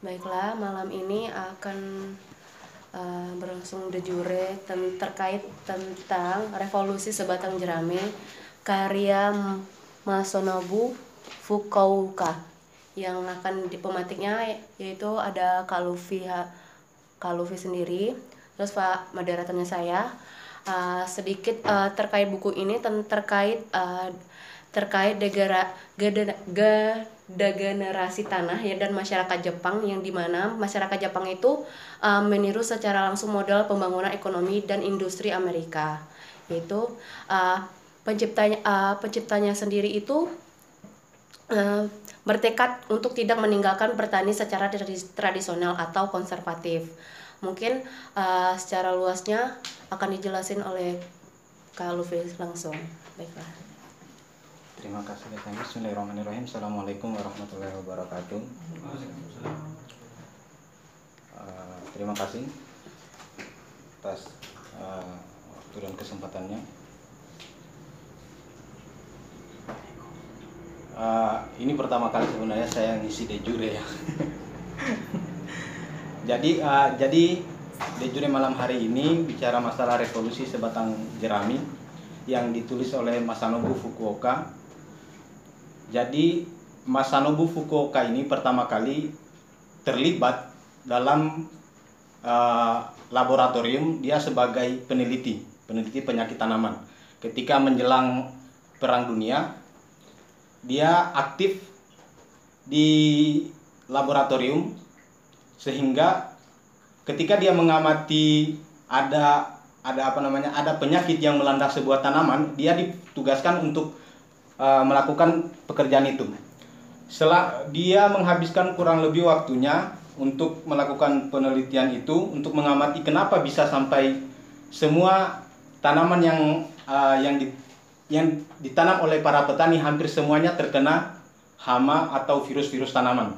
Baiklah, malam ini akan uh, berlangsung de jure ten terkait tentang revolusi sebatang jerami karya Masonobu Fukuoka yang akan di pematiknya yaitu ada Kalufi Kalufi sendiri. Terus Pak moderatornya saya uh, sedikit uh, terkait buku ini terkait uh, terkait negara degenerasi tanah ya dan masyarakat Jepang yang di mana masyarakat Jepang itu uh, meniru secara langsung model pembangunan ekonomi dan industri Amerika. Yaitu uh, penciptanya uh, penciptanya sendiri itu uh, bertekad untuk tidak meninggalkan pertanian secara tradisional atau konservatif. Mungkin uh, secara luasnya akan dijelasin oleh Kak langsung. Baiklah Terima kasih datang. Bismillahirrahmanirrahim. Assalamualaikum warahmatullahi wabarakatuh. Uh, terima kasih atas uh, waktu dan kesempatannya. Uh, ini pertama kali sebenarnya saya ngisi de jure ya. jadi uh, jadi de jure malam hari ini bicara masalah revolusi sebatang jerami yang ditulis oleh Masanobu Fukuoka jadi Masanobu Fukuoka ini pertama kali terlibat dalam uh, laboratorium dia sebagai peneliti, peneliti penyakit tanaman. Ketika menjelang Perang Dunia, dia aktif di laboratorium sehingga ketika dia mengamati ada ada apa namanya ada penyakit yang melanda sebuah tanaman, dia ditugaskan untuk uh, melakukan pekerjaan itu. Setelah dia menghabiskan kurang lebih waktunya untuk melakukan penelitian itu untuk mengamati kenapa bisa sampai semua tanaman yang uh, yang di, yang ditanam oleh para petani hampir semuanya terkena hama atau virus-virus tanaman.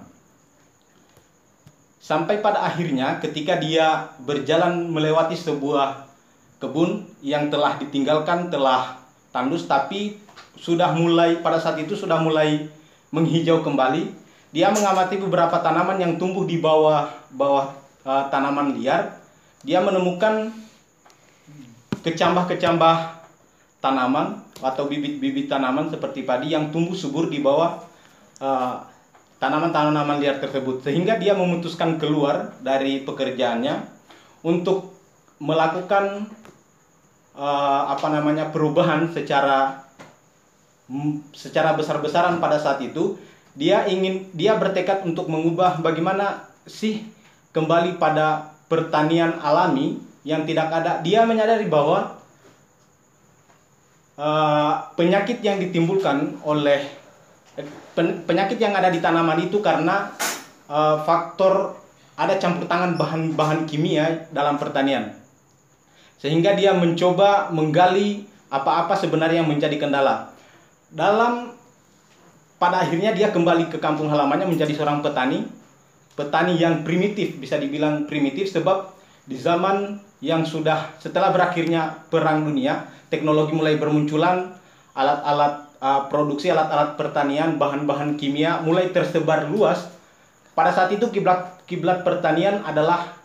Sampai pada akhirnya ketika dia berjalan melewati sebuah kebun yang telah ditinggalkan telah tandus tapi sudah mulai pada saat itu sudah mulai menghijau kembali. Dia mengamati beberapa tanaman yang tumbuh di bawah bawah uh, tanaman liar. Dia menemukan kecambah-kecambah tanaman atau bibit-bibit tanaman seperti padi yang tumbuh subur di bawah uh, tanaman-tanaman liar tersebut sehingga dia memutuskan keluar dari pekerjaannya untuk melakukan uh, apa namanya perubahan secara secara besar-besaran pada saat itu dia ingin dia bertekad untuk mengubah bagaimana sih kembali pada pertanian alami yang tidak ada. Dia menyadari bahwa uh, penyakit yang ditimbulkan oleh penyakit yang ada di tanaman itu karena uh, faktor ada campur tangan bahan-bahan kimia dalam pertanian. Sehingga dia mencoba menggali apa-apa sebenarnya yang menjadi kendala dalam pada akhirnya dia kembali ke kampung halamannya menjadi seorang petani. Petani yang primitif bisa dibilang primitif sebab di zaman yang sudah setelah berakhirnya perang dunia teknologi mulai bermunculan alat-alat uh, produksi alat-alat pertanian bahan-bahan kimia mulai tersebar luas. Pada saat itu kiblat kiblat pertanian adalah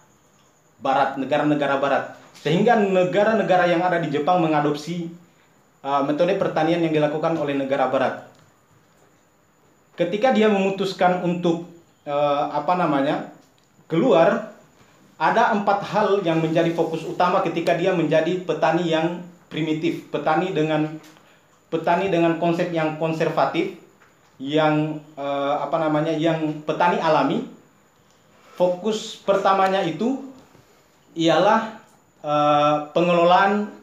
barat negara-negara barat. Sehingga negara-negara yang ada di Jepang mengadopsi uh, metode pertanian yang dilakukan oleh negara barat. Ketika dia memutuskan untuk uh, apa namanya keluar, ada empat hal yang menjadi fokus utama ketika dia menjadi petani yang primitif, petani dengan petani dengan konsep yang konservatif, yang uh, apa namanya, yang petani alami. Fokus pertamanya itu ialah pengelolaan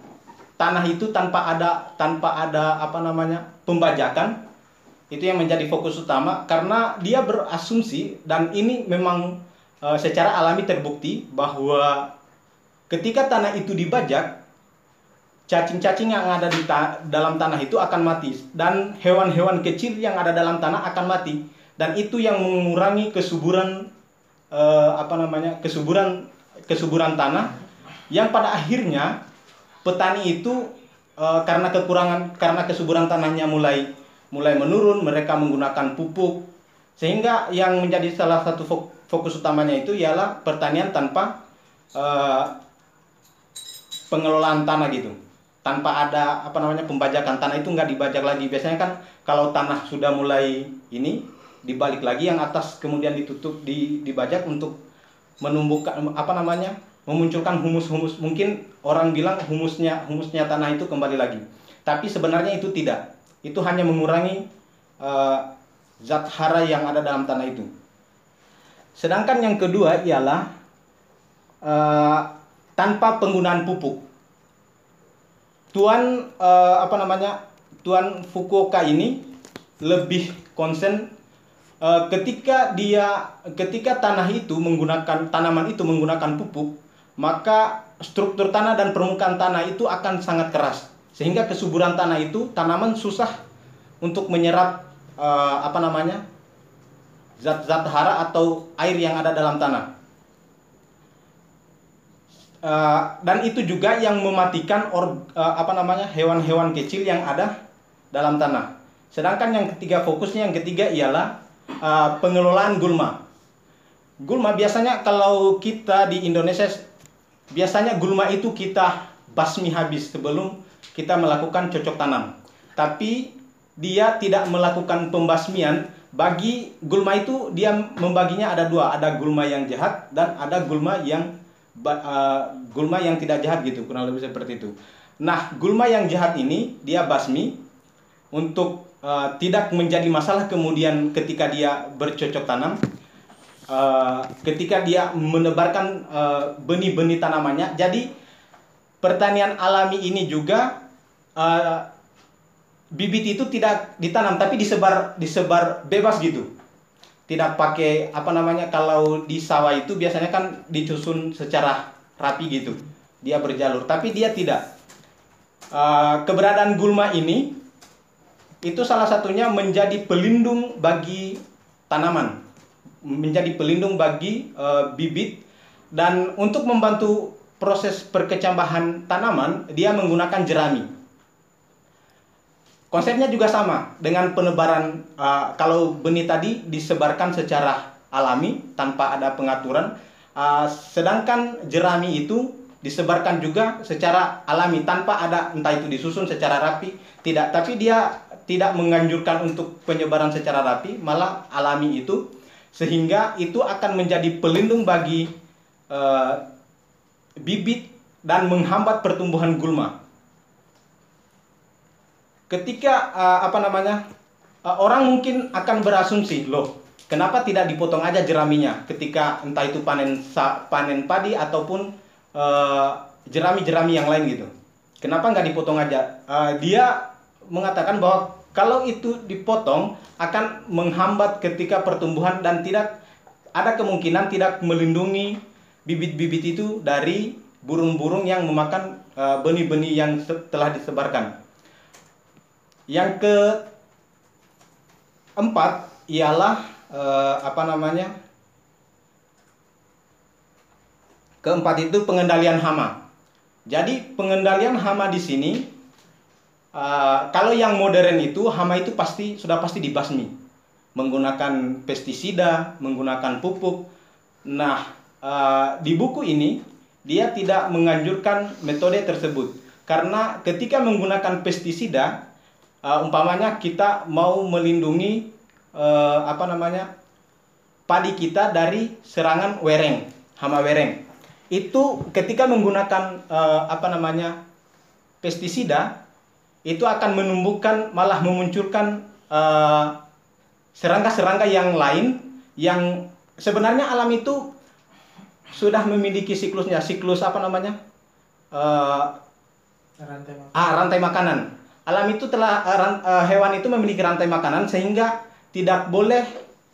tanah itu tanpa ada tanpa ada apa namanya pembajakan itu yang menjadi fokus utama. Karena dia berasumsi dan ini memang e, secara alami terbukti bahwa ketika tanah itu dibajak cacing-cacing yang ada di ta dalam tanah itu akan mati. Dan hewan-hewan kecil yang ada dalam tanah akan mati. Dan itu yang mengurangi kesuburan e, apa namanya kesuburan kesuburan tanah. Yang pada akhirnya petani itu e, karena kekurangan karena kesuburan tanahnya mulai mulai menurun, mereka menggunakan pupuk. Sehingga yang menjadi salah satu fokus utamanya itu ialah pertanian tanpa uh, pengelolaan tanah gitu. Tanpa ada apa namanya pembajakan tanah itu nggak dibajak lagi. Biasanya kan kalau tanah sudah mulai ini dibalik lagi yang atas kemudian ditutup di dibajak untuk menumbuhkan apa namanya memunculkan humus-humus. Mungkin orang bilang humusnya humusnya tanah itu kembali lagi. Tapi sebenarnya itu tidak. Itu hanya mengurangi uh, zat hara yang ada dalam tanah itu. Sedangkan yang kedua ialah uh, tanpa penggunaan pupuk. Tuan uh, apa namanya Tuan Fukuoka ini lebih konsen ketika dia ketika tanah itu menggunakan tanaman itu menggunakan pupuk maka struktur tanah dan permukaan tanah itu akan sangat keras sehingga kesuburan tanah itu tanaman susah untuk menyerap uh, apa namanya zat-zat hara atau air yang ada dalam tanah Uh, dan itu juga yang mematikan or, uh, apa namanya hewan-hewan kecil yang ada dalam tanah. Sedangkan yang ketiga fokusnya yang ketiga ialah pengelolaan gulma. Gulma biasanya kalau kita di Indonesia biasanya gulma itu kita basmi habis sebelum kita melakukan cocok tanam. Tapi dia tidak melakukan pembasmian bagi gulma itu dia membaginya ada dua, ada gulma yang jahat dan ada gulma yang uh, gulma yang tidak jahat gitu kurang lebih seperti itu. Nah gulma yang jahat ini dia basmi untuk uh, tidak menjadi masalah kemudian ketika dia bercocok tanam. Uh, ketika dia menebarkan benih-benih uh, tanamannya, jadi pertanian alami ini juga uh, bibit itu tidak ditanam tapi disebar disebar bebas gitu. Tidak pakai apa namanya kalau di sawah itu biasanya kan disusun secara rapi gitu. Dia berjalur tapi dia tidak. Uh, keberadaan gulma ini itu salah satunya menjadi pelindung bagi tanaman menjadi pelindung bagi uh, bibit. Dan untuk membantu proses perkecambahan tanaman dia menggunakan jerami. Konsepnya juga sama dengan penebaran uh, kalau benih tadi disebarkan secara alami tanpa ada pengaturan, uh, sedangkan jerami itu disebarkan juga secara alami tanpa ada entah itu disusun secara rapi, tidak, tapi dia tidak menganjurkan untuk penyebaran secara rapi, malah alami itu sehingga itu akan menjadi pelindung bagi uh, bibit dan menghambat pertumbuhan gulma. Ketika uh, apa namanya uh, orang mungkin akan berasumsi loh kenapa tidak dipotong aja jeraminya? Ketika entah itu panen panen padi ataupun jerami-jerami yang lain gitu. Kenapa nggak dipotong aja? Dia mengatakan bahwa kalau itu dipotong akan menghambat ketika pertumbuhan dan tidak ada kemungkinan tidak melindungi bibit-bibit itu dari burung-burung yang memakan benih-benih uh, yang telah disebarkan. Yang keempat ialah eh, apa namanya? Keempat itu pengendalian hama. Jadi pengendalian hama di sini eh, kalau yang modern itu hama itu pasti sudah pasti dibasmi menggunakan pestisida, menggunakan pupuk. Nah, eh, di buku ini dia tidak menganjurkan metode tersebut karena ketika menggunakan pestisida uh, umpamanya kita mau melindungi uh, apa namanya padi kita dari serangan wereng, hama wereng. Itu ketika menggunakan uh, apa namanya pestisida itu akan menumbuhkan malah memunculkan serangga-serangga uh, yang lain yang sebenarnya alam itu sudah memiliki siklusnya, siklus apa namanya? Uh, rantai makanan. Ah, rantai makanan alam itu telah uh, hewan itu memiliki rantai makanan sehingga tidak boleh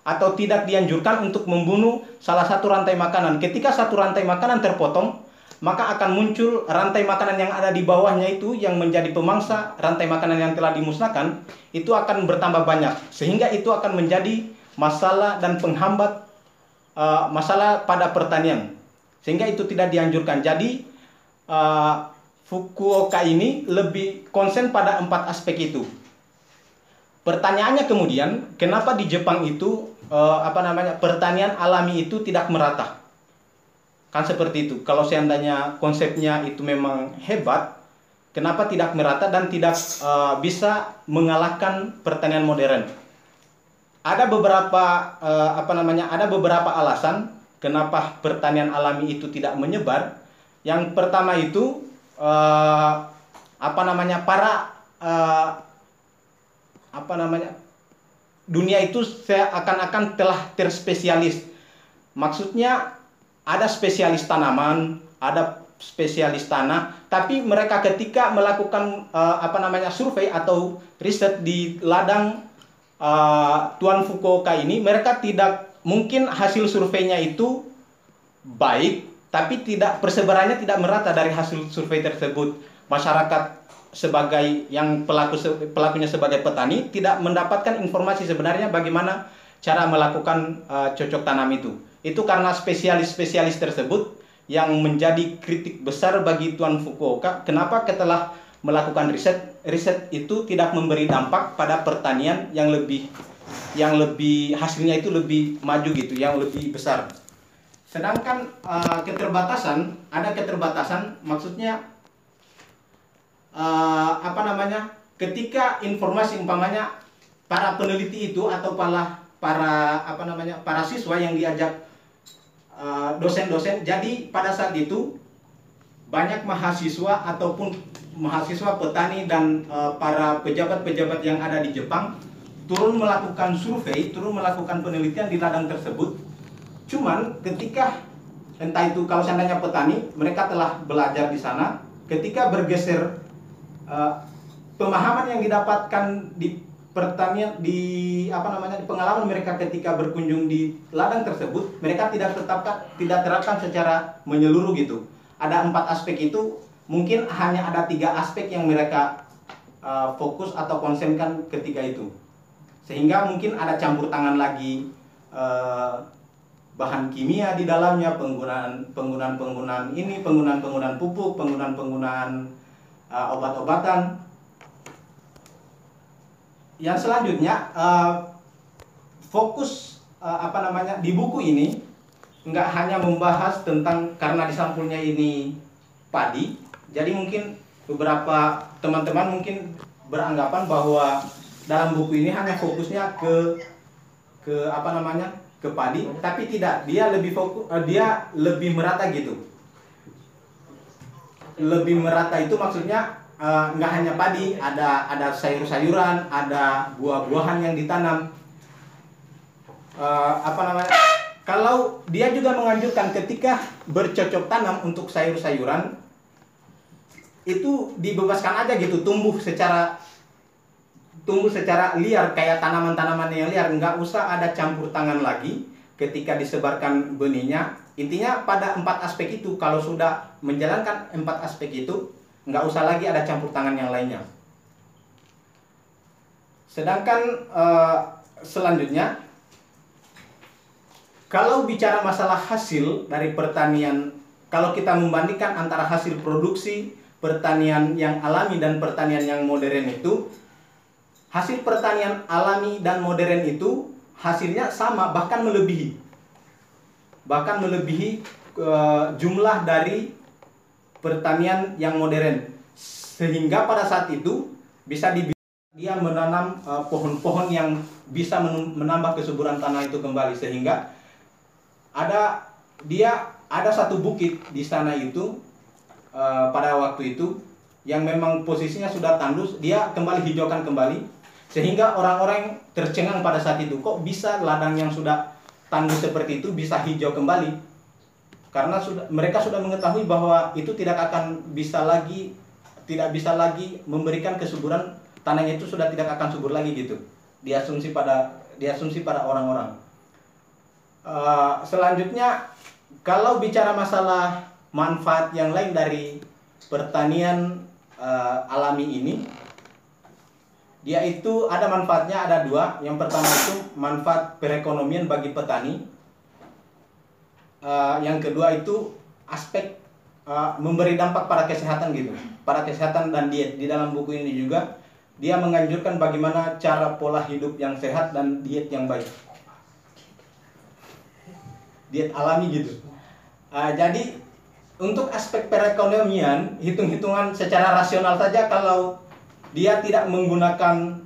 atau tidak dianjurkan untuk membunuh salah satu rantai makanan. Ketika satu rantai makanan terpotong, maka akan muncul rantai makanan yang ada di bawahnya itu yang menjadi pemangsa rantai makanan yang telah dimusnahkan itu akan bertambah banyak sehingga itu akan menjadi masalah dan penghambat uh, masalah pada pertanian sehingga itu tidak dianjurkan. Jadi uh, Fukuoka ini lebih konsen pada empat aspek itu. Pertanyaannya kemudian, kenapa di Jepang itu uh, apa namanya pertanian alami itu tidak merata kan seperti itu. Kalau seandainya konsepnya itu memang hebat kenapa tidak merata dan tidak uh, bisa mengalahkan pertanian modern? Ada beberapa uh, apa namanya ada beberapa alasan kenapa pertanian alami itu tidak menyebar. Yang pertama itu uh, apa namanya para uh, apa namanya dunia itu saya akan-akan telah terspesialis. Maksudnya ada spesialis tanaman, ada spesialis tanah, tapi mereka ketika melakukan uh, apa namanya survei atau riset di ladang uh, Tuan Fukuoka ini, mereka tidak mungkin hasil surveinya itu baik, tapi tidak persebarannya tidak merata dari hasil survei tersebut. Masyarakat sebagai yang pelaku pelakunya sebagai petani tidak mendapatkan informasi sebenarnya bagaimana cara melakukan uh, cocok tanam itu. Itu karena spesialis-spesialis tersebut yang menjadi kritik besar bagi Tuan Fukuoka. Kenapa setelah melakukan riset, riset itu tidak memberi dampak pada pertanian yang lebih yang lebih hasilnya itu lebih maju gitu, yang lebih besar. Sedangkan uh, keterbatasan, ada keterbatasan, maksudnya uh, apa namanya? Ketika informasi umpamanya para peneliti itu atau para para apa namanya para siswa yang diajak Eh, dosen-dosen. Jadi pada saat itu banyak mahasiswa ataupun mahasiswa petani dan uh, para pejabat-pejabat yang ada di Jepang turun melakukan survei, turun melakukan penelitian di ladang tersebut. Cuman ketika entah itu kalau seandainya petani, mereka telah belajar di sana, ketika bergeser uh, pemahaman yang didapatkan di pertanian di apa namanya pengalaman mereka ketika berkunjung di ladang tersebut mereka tidak tetapkan tidak terapkan secara menyeluruh gitu. Ada empat aspek itu mungkin hanya ada tiga aspek yang mereka uh, fokus atau konsenkan ketika itu. Sehingga mungkin ada campur tangan lagi uh, bahan kimia di dalamnya penggunaan penggunaan penggunaan ini penggunaan penggunaan pupuk penggunaan penggunaan uh, obat-obatan yang selanjutnya uh, fokus uh, apa namanya di buku ini nggak hanya membahas tentang karena di sampulnya ini padi. Jadi mungkin beberapa teman-teman mungkin beranggapan bahwa dalam buku ini hanya fokusnya ke ke apa namanya ke padi tapi tidak dia lebih fokus uh, dia lebih merata gitu. Lebih merata itu maksudnya nggak uh, hanya padi, ada ada sayur-sayuran, ada buah-buahan yang ditanam. Uh, apa namanya? Kalau dia juga menganjurkan ketika bercocok tanam untuk sayur-sayuran itu dibebaskan aja gitu, tumbuh secara tumbuh secara liar kayak tanaman-tanaman yang liar, nggak usah ada campur tangan lagi ketika disebarkan benihnya. Intinya pada empat aspek itu kalau sudah menjalankan empat aspek itu nggak usah lagi ada campur tangan yang lainnya. Sedangkan uh, selanjutnya, kalau bicara masalah hasil dari pertanian, kalau kita membandingkan antara hasil produksi pertanian yang alami dan pertanian yang modern itu, hasil pertanian alami dan modern itu hasilnya sama bahkan melebihi, bahkan melebihi uh, jumlah dari pertanian yang modern. Sehingga pada saat itu bisa di dia menanam eh, pohon-pohon uh, yang bisa menambah kesuburan tanah itu kembali. Sehingga ada dia ada satu bukit di sana itu uh, pada waktu itu yang memang posisinya sudah tandus dia kembali hijaukan kembali. Sehingga orang-orang tercengang pada saat itu kok bisa ladang yang sudah tandus seperti itu bisa hijau kembali karena sudah mereka sudah mengetahui bahwa itu tidak akan bisa lagi tidak bisa lagi memberikan kesuburan tanahnya itu sudah tidak akan subur lagi gitu. Diasumsi pada diasumsi pada orang-orang. Uh, selanjutnya kalau bicara masalah manfaat yang lain dari pertanian uh, alami ini dia itu ada manfaatnya ada dua. Yang pertama itu manfaat perekonomian bagi petani uh, yang kedua itu aspek uh, memberi dampak pada kesehatan gitu. Pada kesehatan dan diet. Di dalam buku ini juga dia menganjurkan bagaimana cara pola hidup yang sehat dan diet yang baik. Diet alami gitu. Uh, jadi untuk aspek perekonomian, hitung-hitungan secara rasional saja kalau dia tidak menggunakan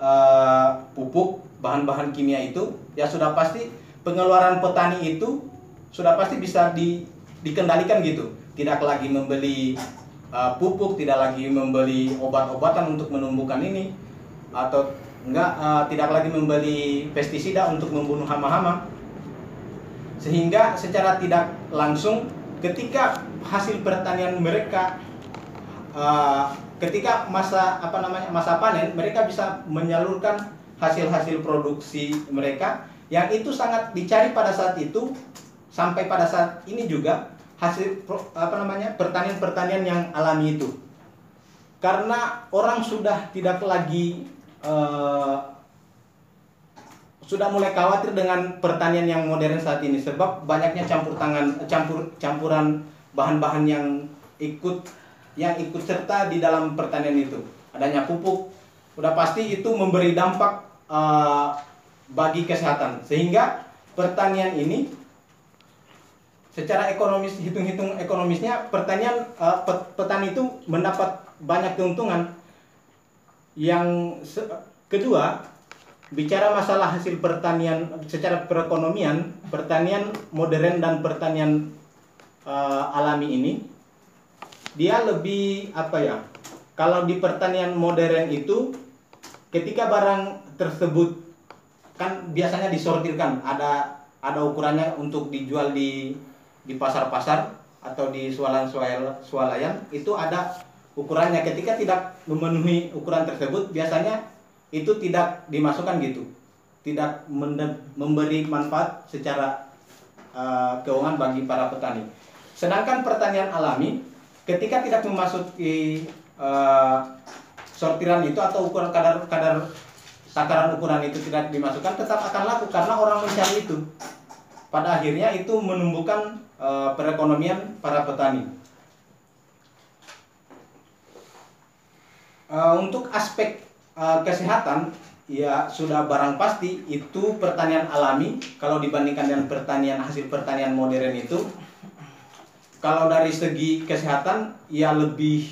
uh, pupuk bahan-bahan kimia itu, ya sudah pasti pengeluaran petani itu sudah pasti bisa di, dikendalikan gitu. Tidak lagi membeli uh, pupuk, tidak lagi membeli obat-obatan untuk menumbuhkan ini atau enggak uh, tidak lagi membeli pestisida untuk membunuh hama-hama sehingga secara tidak langsung ketika hasil pertanian mereka uh, ketika masa apa namanya masa panen mereka bisa menyalurkan hasil-hasil produksi mereka yang itu sangat dicari pada saat itu sampai pada saat ini juga hasil apa namanya pertanian-pertanian yang alami itu. Karena orang sudah tidak lagi uh, sudah mulai khawatir dengan pertanian yang modern saat ini. Sebab banyaknya campur tangan campur campuran bahan-bahan yang ikut yang ikut serta di dalam pertanian itu. Adanya pupuk sudah pasti itu memberi dampak uh, bagi kesehatan. Sehingga pertanian ini secara ekonomis hitung-hitung ekonomisnya pertanian uh, petani itu mendapat banyak keuntungan yang kedua bicara masalah hasil pertanian secara perekonomian, pertanian modern dan pertanian uh, alami ini dia lebih apa ya? Kalau di pertanian modern itu ketika barang tersebut kan biasanya disortirkan, ada ada ukurannya untuk dijual di di pasar-pasar atau di swalayan itu ada ukurannya. Ketika tidak memenuhi ukuran tersebut biasanya itu tidak dimasukkan gitu. Tidak memberi manfaat secara uh, keuangan bagi para petani. Sedangkan pertanian alami ketika tidak memasuki uh, sortiran itu atau ukuran kadar kadar takaran ukuran itu tidak dimasukkan tetap akan laku karena orang mencari itu. Pada akhirnya itu menumbuhkan uh, perekonomian para petani. Uh, untuk aspek uh, kesehatan ya sudah barang pasti itu pertanian alami. Kalau dibandingkan dengan pertanian hasil pertanian modern itu kalau dari segi kesehatan ya lebih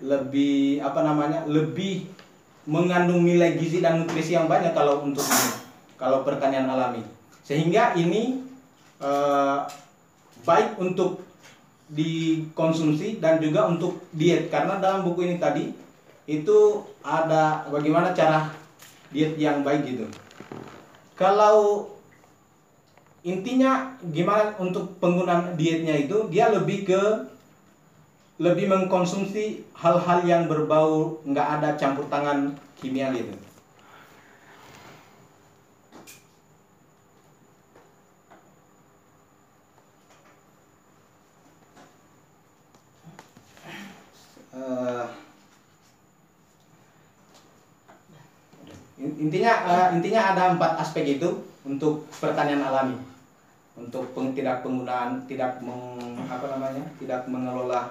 lebih apa namanya lebih mengandung nilai gizi dan nutrisi yang banyak kalau untuk ini kalau pertanian alami. Sehingga ini uh, baik untuk dikonsumsi dan juga untuk diet karena dalam buku ini tadi itu ada bagaimana cara diet yang baik gitu. Kalau intinya gimana untuk penggunaan dietnya itu dia lebih ke lebih mengkonsumsi hal-hal yang berbau nggak ada campur tangan kimia gitu. Uh, intinya uh, intinya ada empat aspek itu untuk pertanian alami. Untuk peng, tidak penggunaan tidak meng, apa namanya tidak mengelola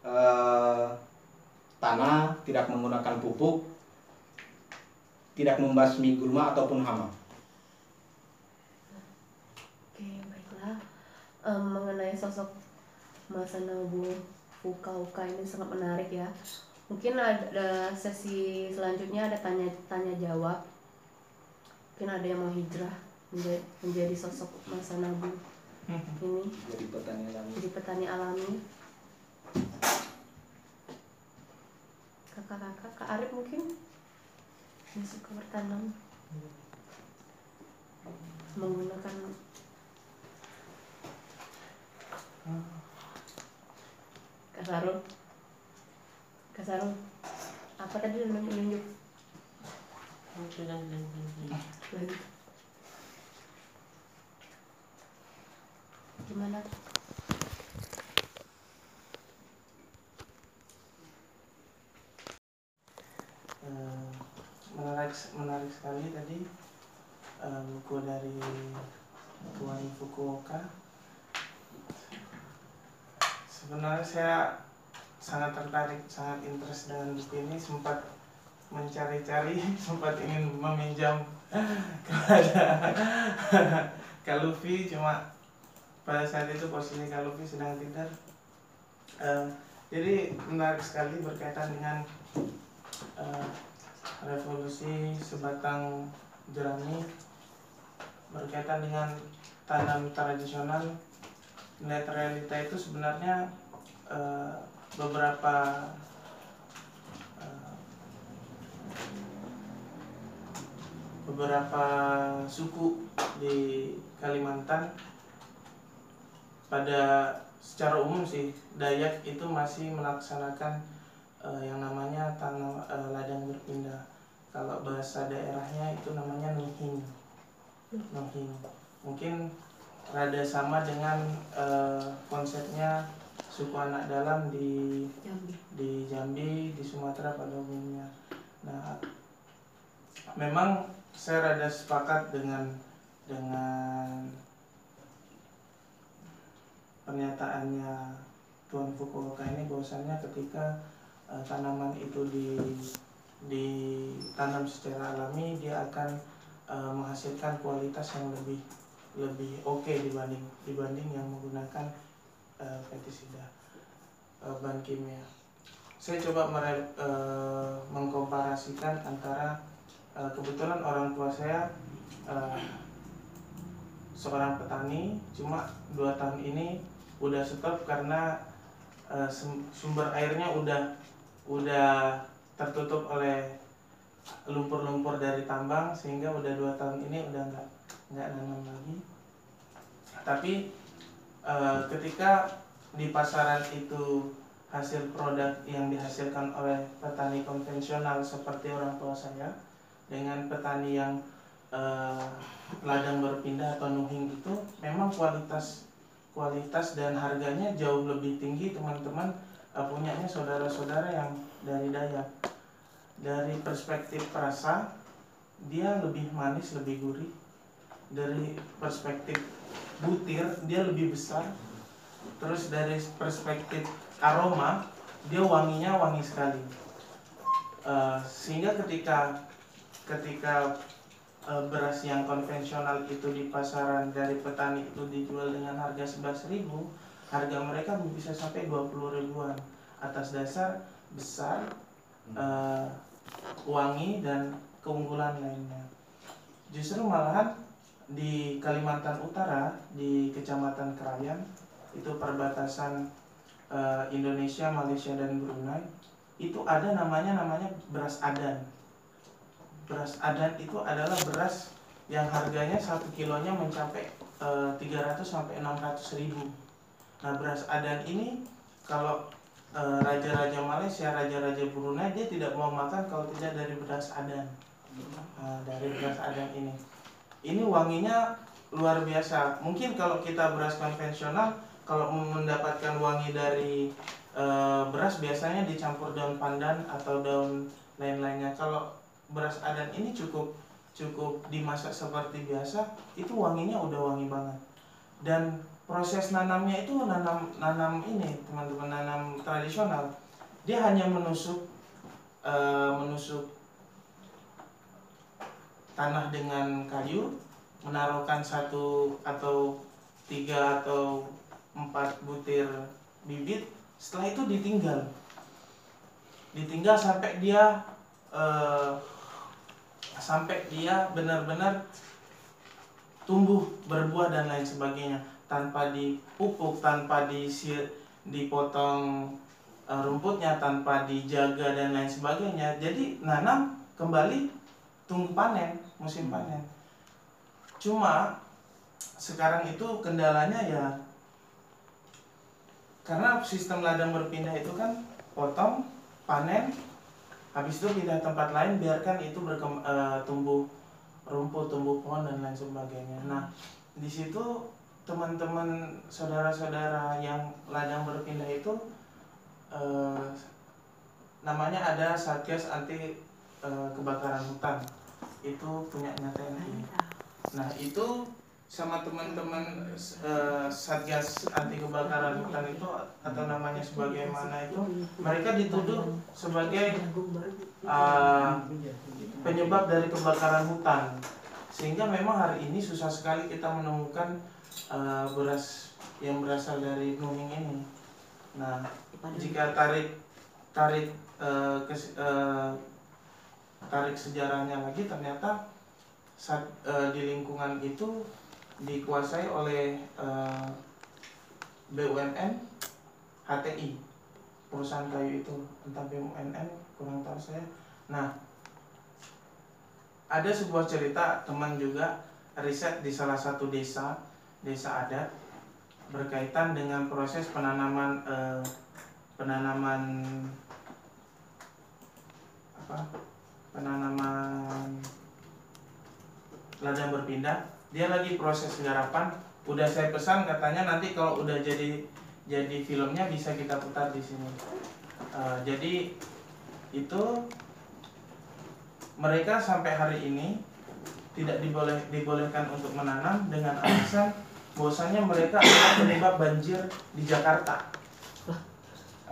uh, tanah tidak menggunakan pupuk tidak membasmi gulma ataupun hama. Oke baiklah. Um, mengenai sosok Masanabu Fuka ini sangat menarik ya. Mungkin ada sesi selanjutnya ada tanya tanya jawab. Mungkin ada yang mau hijrah menjadi, menjadi sosok masa nabi ini. Jadi petani alami. Jadi petani alami. Kakak-kakak kak Arif mungkin? Yang suka bertanam. Menggunakan Kak Sarul Kak apa tadi menunjuk? Lagi. Gimana? Uh, menarik menarik sekali tadi uh, buku dari Tuan Fukuoka. Sebenarnya saya sangat tertarik sangat interest dengan buku ini. Sempat mencari-cari sempat ingin meminjam kepada Kalufi cuma pada saat itu posisi Kalufi sedang tidur. Eh, jadi menarik sekali berkaitan dengan eh, revolusi sebatang jerami. Berkaitan dengan tanam tradisional net realita itu sebenarnya eh, beberapa eh, beberapa suku di Kalimantan pada secara umum sih Dayak itu masih melaksanakan eh, yang namanya tanam eh, ladang berpindah. Kalau bahasa daerahnya itu namanya nuhing. Nuhing. Mungkin rada sama dengan eh, konsepnya suku anak dalam di Jambi. di Jambi, di Sumatera pada umumnya. Nah, memang saya rada sepakat dengan dengan pernyataannya Tuan Fukuoka ini bahwasannya ketika eh, tanaman itu di ditanam secara alami dia akan eh, menghasilkan kualitas yang lebih lebih oke dibanding dibanding yang menggunakan eh, pestisida eh, bahan kimia. Saya coba mere- eh, mengkomparasikan antara eh, kebetulan orang tua saya eh, seorang petani, cuma dua tahun ini udah stop karena sum- sumber airnya udah udah tertutup oleh lumpur-lumpur dari tambang sehingga udah dua tahun ini udah nggak nggak nanam lagi. Tapi eh, ketika di pasaran itu hasil produk yang dihasilkan oleh petani konvensional seperti orang tua saya dengan petani yang eh, ladang berpindah atau nuhing itu memang kualitas kualitas dan harganya jauh lebih tinggi teman-teman eh, punyanya saudara-saudara yang dari Dayak dari perspektif rasa dia lebih manis lebih gurih dari perspektif butir dia lebih besar. Terus dari perspektif aroma dia wanginya wangi sekali. Eh, sehingga ketika ketika eh, beras yang konvensional itu di pasaran dari petani itu dijual dengan harga 11.000 harga mereka bisa sampai 20 ribuan. Atas dasar besar eh, wangi dan keunggulan lainnya. Justru malahan di Kalimantan Utara di Kecamatan Krayan itu perbatasan eh, Indonesia, Malaysia dan Brunei itu ada namanya namanya beras adan beras adan itu adalah beras yang harganya satu kilonya mencapai eh, 300 sampai 600 ribu. Nah beras adan ini kalau eh, raja-raja Malaysia, raja-raja Brunei dia tidak mau makan kalau tidak dari beras adan. Nah, dari beras adan ini, ini wanginya luar biasa. Mungkin kalau kita beras konvensional, kalau mendapatkan wangi dari eh, beras biasanya dicampur daun pandan atau daun lain-lainnya. Kalau beras adan ini cukup cukup dimasak seperti biasa itu wanginya udah wangi banget dan proses nanamnya itu nanam nanam ini teman-teman nanam tradisional dia hanya menusuk eh, menusuk tanah dengan kayu menaruhkan satu atau tiga atau empat butir bibit setelah itu ditinggal. Ditinggal sampai dia eh, sampai dia benar-benar tumbuh berbuah dan lain sebagainya. Tanpa dipupuk tanpa disir dipotong eh, rumputnya tanpa dijaga dan lain sebagainya. Jadi nanam kembali tunggu panen musim panen. Cuma sekarang itu kendalanya ya karena sistem ladang berpindah itu kan potong panen habis itu pindah tempat lain biarkan itu berkem, eh, tumbuh rumput tumbuh pohon dan lain sebagainya. Nah di situ teman-teman saudara-saudara yang ladang berpindah itu eh, namanya ada satgas anti eh, kebakaran hutan itu punya TNI nah itu sama teman-teman eh, satgas anti kebakaran hutan itu atau namanya sebagaimana itu mereka dituduh sebagai uh, penyebab dari kebakaran hutan. Sehingga memang hari ini susah sekali kita menemukan uh, beras yang berasal dari Nuning ini. Nah, jika tarik tarik uh, kes, uh, tarik sejarahnya lagi ternyata saat, uh, di lingkungan itu dikuasai oleh uh, BUMN HTI perusahaan kayu itu entah BUMN kurang tahu saya. Nah ada sebuah cerita teman juga riset di salah satu desa desa adat berkaitan dengan proses penanaman eh, penanaman apa penanaman ladang berpindah dia lagi proses garapan. Udah saya pesan katanya nanti kalau udah jadi jadi filmnya bisa kita putar di sini. Uh, jadi itu mereka sampai hari ini tidak diboleh dibolehkan untuk menanam dengan alasan bahwasanya mereka akan penyebab banjir di Jakarta.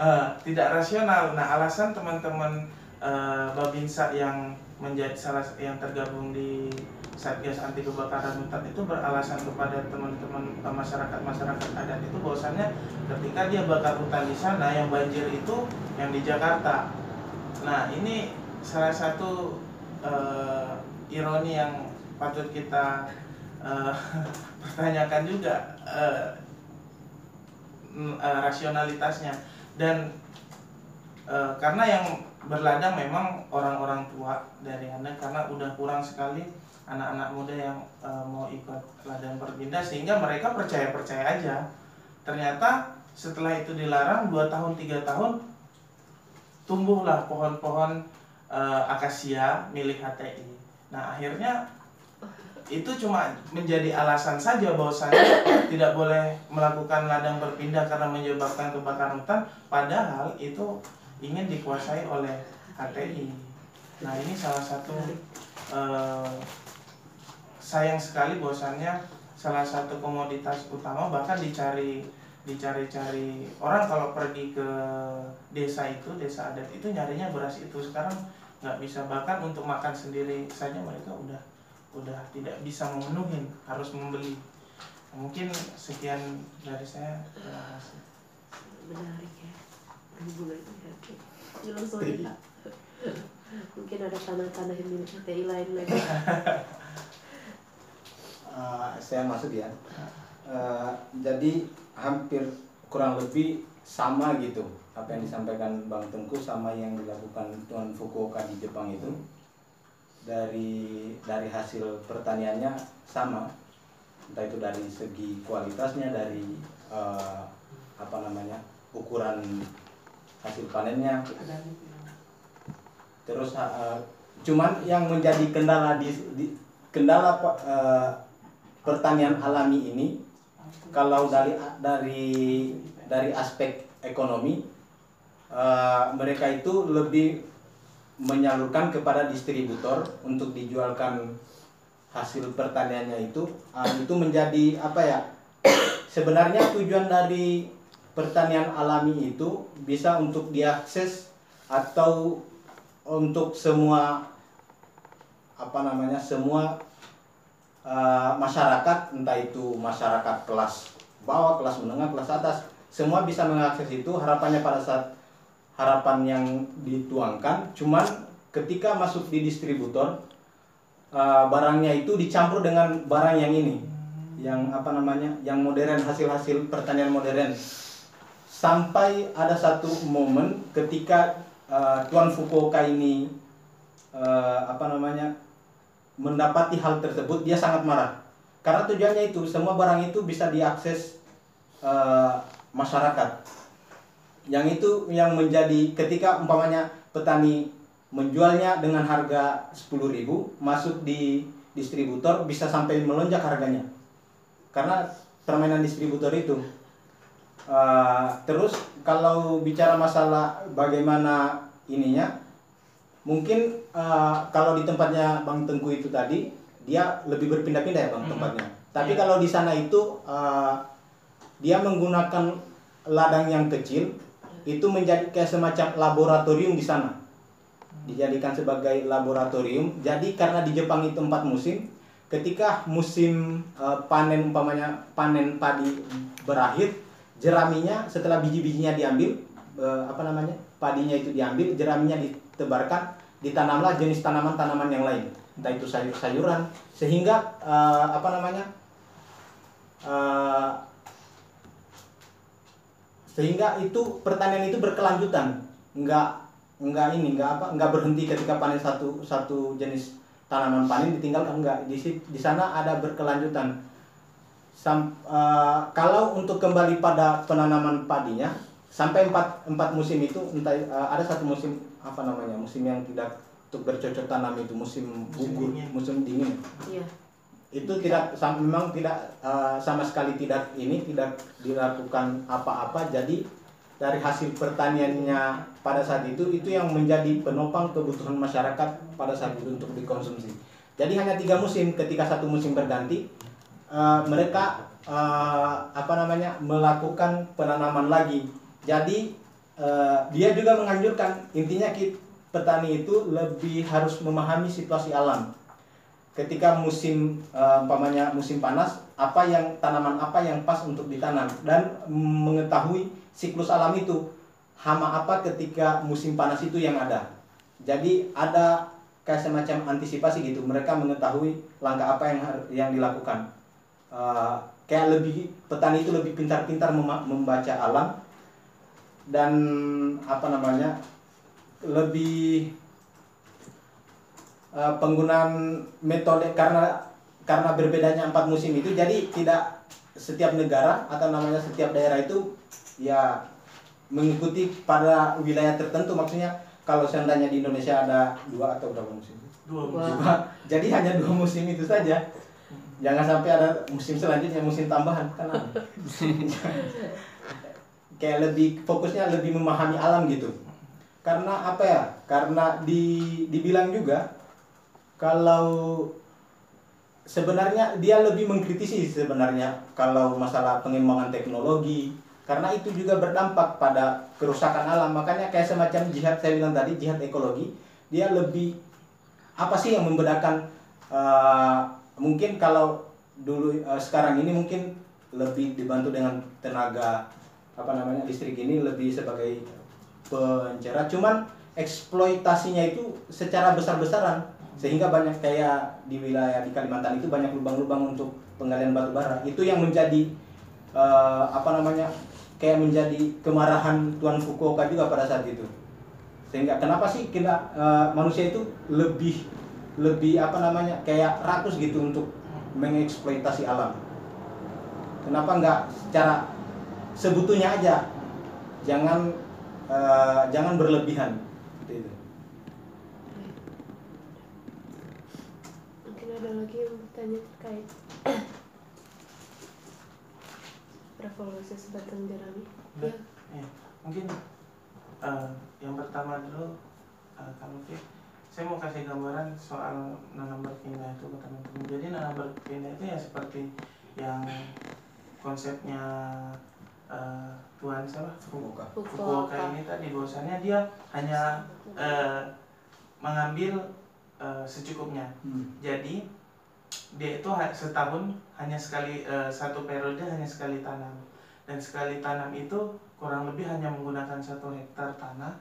Uh, tidak rasional. Nah alasan teman-teman uh, Babinsa yang menjadi salah yang tergabung di Satgas Anti Kebakaran Hutan itu beralasan kepada teman-teman eh, masyarakat masyarakat adat itu bahwasannya ketika dia bakar hutan di sana yang banjir itu yang di Jakarta. Nah ini salah satu uh, ironi yang patut kita uh, pertanyakan juga uh, uh, rasionalitasnya dan uh, karena yang berladang memang orang-orang tua dari anda karena udah kurang sekali anak-anak muda yang uh, mau ikut ladang berpindah sehingga mereka percaya-percaya aja. Ternyata setelah itu dilarang 2 tahun tiga tahun tumbuhlah pohon-pohon uh, akasia milik HTI nah akhirnya itu cuma menjadi alasan saja bahwasanya tidak boleh melakukan ladang berpindah karena menyebabkan kebakaran hutan. Padahal itu ingin dikuasai oleh HTI nah ini salah satu uh, sayang sekali bahwasannya salah satu komoditas utama bahkan dicari dicari-cari orang kalau pergi ke desa itu desa adat itu nyarinya beras itu. Sekarang nggak bisa. Bahkan untuk makan sendiri saja mereka udah udah tidak bisa memenuhi harus membeli. Mungkin sekian dari saya. Terima kasih. Menarik ya berhubungan ya mungkin ada tanah-tanah yang milik HTI lain lagi. Uh, saya masuk ya. Uh, jadi hampir kurang lebih sama gitu. Apa yang disampaikan Bang Tengku sama yang dilakukan Tuan Fukuoka di Jepang itu. Dari dari hasil pertaniannya sama. Entah itu dari segi kualitasnya dari uh, apa namanya ukuran hasil panennya. Terus uh, cuman yang menjadi kendala di, di kendala uh, pertanian alami ini kalau dari dari dari aspek ekonomi uh, mereka itu lebih menyalurkan kepada distributor untuk dijualkan hasil pertaniannya itu uh, itu menjadi apa ya sebenarnya tujuan dari pertanian alami itu bisa untuk diakses atau untuk semua apa namanya semua uh, masyarakat entah itu masyarakat kelas bawah, kelas menengah, kelas atas semua bisa mengakses itu. Harapannya pada saat harapan yang dituangkan cuman ketika masuk di distributor uh, barangnya itu dicampur dengan barang yang ini yang apa namanya yang modern hasil-hasil pertanian modern sampai ada satu momen ketika uh, Tuan Fukuoka ini uh, apa namanya mendapati hal tersebut dia sangat marah. Karena tujuannya itu semua barang itu bisa diakses uh, masyarakat. Yang itu yang menjadi ketika umpamanya petani menjualnya dengan harga 10.000 masuk di distributor bisa sampai melonjak harganya. Karena permainan distributor itu uh, terus kalau bicara masalah bagaimana ininya mungkin uh, kalau di tempatnya Bang Tengku itu tadi dia lebih berpindah-pindah ya Bang hmm. tempatnya. Tapi yeah. kalau di sana itu uh, dia menggunakan ladang yang kecil itu menjadi kayak semacam laboratorium di sana. Dijadikan sebagai laboratorium. Jadi karena di Jepang itu empat musim, ketika musim eh, panen umpamanya panen padi berakhir jeraminya setelah biji-bijinya diambil eh, apa namanya padinya itu diambil jeraminya ditebarkan ditanamlah jenis tanaman-tanaman yang lain. Entah itu sayur-sayuran sehingga eh, apa namanya eh, sehingga itu pertanian itu berkelanjutan. Nggak nggak ini nggak apa nggak berhenti ketika panen satu satu jenis tanaman panen ditinggalkan enggak di di sana ada berkelanjutan Sam, eh, kalau untuk kembali pada penanaman padinya sampai empat empat musim itu entah eh, ada satu musim apa namanya musim yang tidak untuk bercocok tanam itu musim gugur musim dingin. Iya. itu tidak sam- memang tidak eh, sama sekali tidak ini tidak dilakukan apa-apa. Jadi dari hasil pertaniannya pada saat itu itu yang menjadi penopang kebutuhan masyarakat pada saat itu untuk dikonsumsi. Jadi hanya tiga musim ketika satu musim berganti eh, mereka eh, apa namanya melakukan penanaman lagi. Jadi eh, dia juga menganjurkan intinya ki- petani itu lebih harus memahami situasi alam. Ketika musim eh, umpamanya musim panas apa yang tanaman apa yang pas untuk ditanam dan mengetahui siklus alam itu. Hama apa ketika musim panas itu yang ada. Jadi ada kayak semacam antisipasi gitu. Mereka mengetahui langkah apa yang yang dilakukan Eh, kayak lebih petani itu lebih pintar-pintar membaca alam dan apa namanya lebih eh, penggunaan metode karena karena berbedanya empat musim itu jadi tidak setiap negara atau namanya setiap daerah itu ya mengikuti pada wilayah tertentu. Maksudnya kalau seandainya di Indonesia ada dua atau berapa musim? Dua musim. Dua. jadi hanya dua musim itu saja jangan sampai ada musim selanjutnya musim tambahan kan kayak lebih fokusnya lebih memahami alam gitu. Karena apa ya? Karena di dibilang juga kalau sebenarnya dia lebih mengkritisi sebenarnya kalau masalah pengembangan teknologi. Karena itu juga berdampak pada kerusakan alam. Makanya kayak semacam jihad saya bilang tadi jihad ekologi dia lebih apa sih yang membedakan eh, mungkin kalau dulu eh, sekarang ini mungkin lebih dibantu dengan tenaga apa namanya listrik ini lebih sebagai pencerah. Cuman eksploitasinya itu secara besar-besaran. Sehingga banyak kayak di wilayah di Kalimantan itu banyak lubang-lubang untuk penggalian batu bara. Itu yang menjadi eh, apa namanya kayak menjadi kemarahan Tuan Fukuoka juga pada saat itu. Sehingga kenapa sih kita eh, manusia itu lebih lebih apa namanya kayak rakus gitu untuk mengeksploitasi alam kenapa nggak secara sebutunya aja jangan eh, jangan berlebihan Seperti itu. Mungkin ada lagi yang bertanya terkait revolusi sebatang jerami. Ya. Ya, mungkin eh, yang pertama dulu eh, Kak Luki, saya mau kasih gambaran soal nanam berpindah itu ke teman-teman. Jadi nanam berpindah itu ya seperti yang konsepnya eh, Tuan siapa? Fukuoka. Fukuoka ini tadi bahwasannya dia hanya eh, mengambil eh, secukupnya. Hmm. Jadi dia itu setahun hanya sekali eh, satu periode hanya sekali tanam dan sekali tanam itu kurang lebih hanya menggunakan satu hektar tanah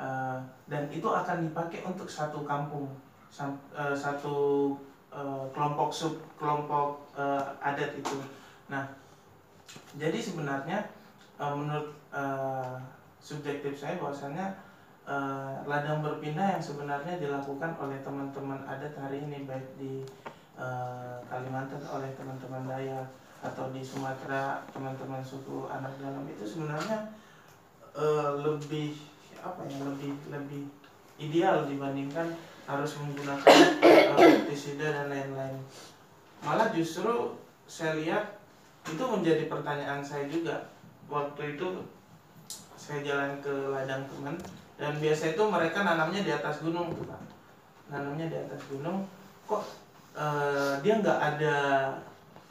eh, dan itu akan dipakai untuk satu kampung eh, satu eh, kelompok sub kelompok adat itu. Nah jadi sebenarnya menurut subjektif saya bahwasannya ladang berpindah yang sebenarnya dilakukan oleh teman-teman adat hari ini baik di Kalimantan oleh teman-teman Dayak atau di Sumatera teman-teman suku anak dalam itu sebenarnya lebih apa ya lebih lebih ideal dibandingkan harus menggunakan eh, pestisida dan lain-lain. Malah justru saya lihat itu menjadi pertanyaan saya juga. Waktu itu saya jalan ke ladang teman dan biasa itu mereka nanamnya di atas gunung pak. Nanamnya di atas gunung kok eh, dia nggak ada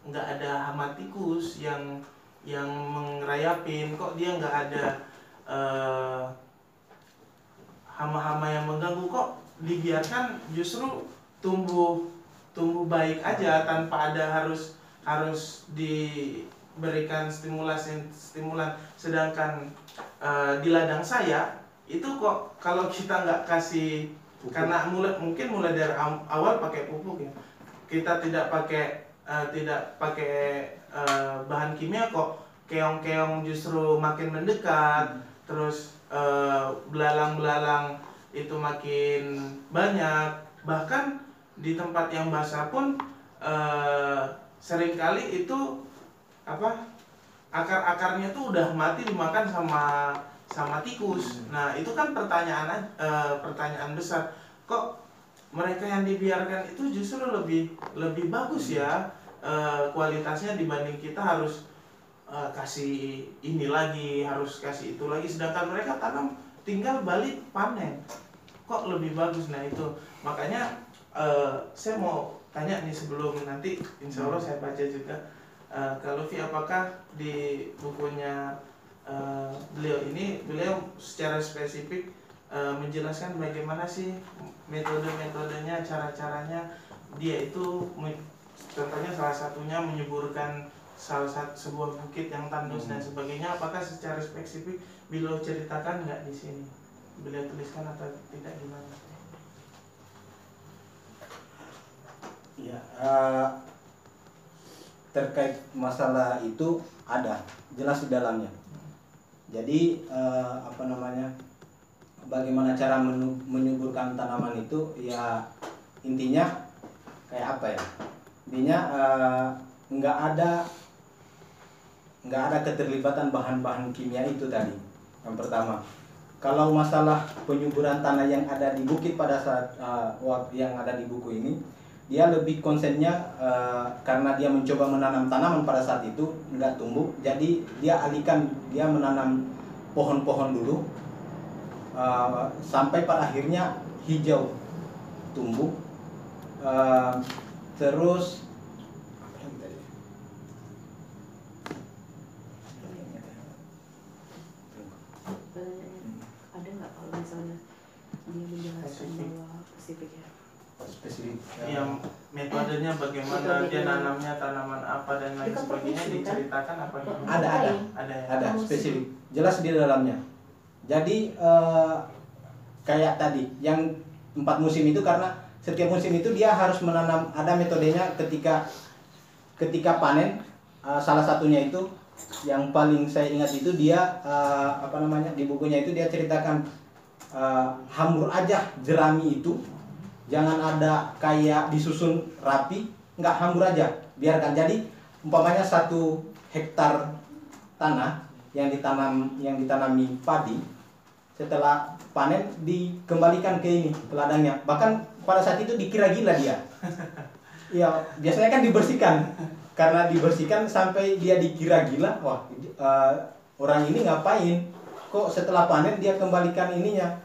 nggak ada hama tikus yang yang mengerayapin kok dia nggak ada eh, hama-hama yang mengganggu kok dibiarkan justru tumbuh tumbuh baik aja tanpa ada harus harus diberikan stimulasi stimulan. Sedangkan eh, di ladang saya itu kok kalau kita nggak kasih Pupuk. karena mulai mungkin mulai dari awal pakai pupuk ya. Kita tidak pakai eh, tidak pakai eh, bahan kimia kok. Keong-keong justru makin mendekat terus eh, belalang-belalang itu makin banyak. Bahkan di tempat yang basah pun eh, sering kali itu apa akar-akarnya tuh udah mati dimakan sama sama tikus. Nah itu kan pertanyaan eh, pertanyaan besar. Kok mereka yang dibiarkan itu justru lebih lebih bagus ya eh, kualitasnya dibanding kita harus eh, kasih ini lagi harus kasih itu lagi. Sedangkan mereka tanam tinggal balik panen. Kok lebih bagus? Nah itu. Makanya eh, saya mau tanya nih sebelum nanti insya Allah saya baca juga. Eh, kalau Vi apakah di bukunya eh, beliau ini beliau secara spesifik eh, menjelaskan bagaimana sih metode-metodenya cara-caranya? Dia itu contohnya salah satunya menyuburkan salah satu sebuah bukit yang tandus dan sebagainya apakah secara spesifik beliau ceritakan nggak di sini beliau tuliskan atau tidak gimana Ya, eh, terkait masalah itu ada jelas di dalamnya. Jadi eh, apa namanya? Bagaimana cara menyuburkan tanaman itu? Ya intinya kayak apa ya? Intinya eh, nggak ada nggak ada keterlibatan bahan-bahan kimia itu tadi. Yang pertama, kalau masalah penyuburan tanah yang ada di bukit pada saat waktu yang ada di buku ini dia lebih konsennya eh, karena dia mencoba menanam tanaman pada saat itu nggak tumbuh jadi dia alihkan dia menanam pohon-pohon dulu eh, sampai pada akhirnya hijau tumbuh Eh, terus apa lagi tadi? ada nggak kalau misalnya dia menjelaskan Spesifik. bahwa spesifik ya. Spesifik. Yang metodenya bagaimana dia nanamnya tanaman apa dan lain sebagainya kan? diceritakan apa gimana? Ada, ada. ada ya? Ada spesifik. Jelas di dalamnya. Jadi eh, kayak tadi yang empat musim itu karena setiap musim itu dia harus menanam ada metodenya ketika ketika panen. Eh, salah satunya itu yang paling saya ingat itu dia eh, apa namanya di bukunya itu dia ceritakan eh, hamur aja jerami itu. Jangan ada kayak disusun rapi nggak hamur aja. Biarkan. Jadi umpamanya satu hektar tanah yang ditanam yang ditanami padi setelah panen dikembalikan ke ini ke ladangnya. Bahkan pada saat itu dikira gila dia. Ya biasanya kan dibersihkan. Karena dibersihkan sampai dia dikira gila wah eh, orang ini ngapain kok setelah panen dia kembalikan ininya?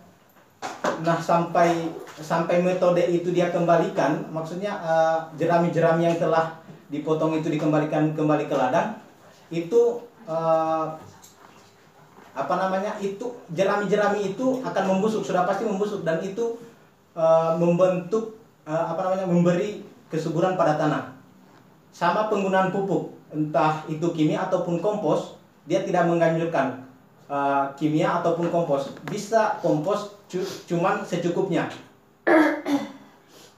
Nah sampai sampai metode itu dia kembalikan maksudnya eh, jerami-jerami yang telah dipotong itu dikembalikan kembali ke ladang itu eh, apa namanya itu jerami-jerami itu akan membusuk sudah pasti membusuk dan itu eh, membentuk eh, apa namanya memberi kesuburan pada tanah. Sama penggunaan pupuk entah itu kimia ataupun kompos dia tidak menganjurkan eh, kimia ataupun kompos. Bisa kompos cu- cuman secukupnya.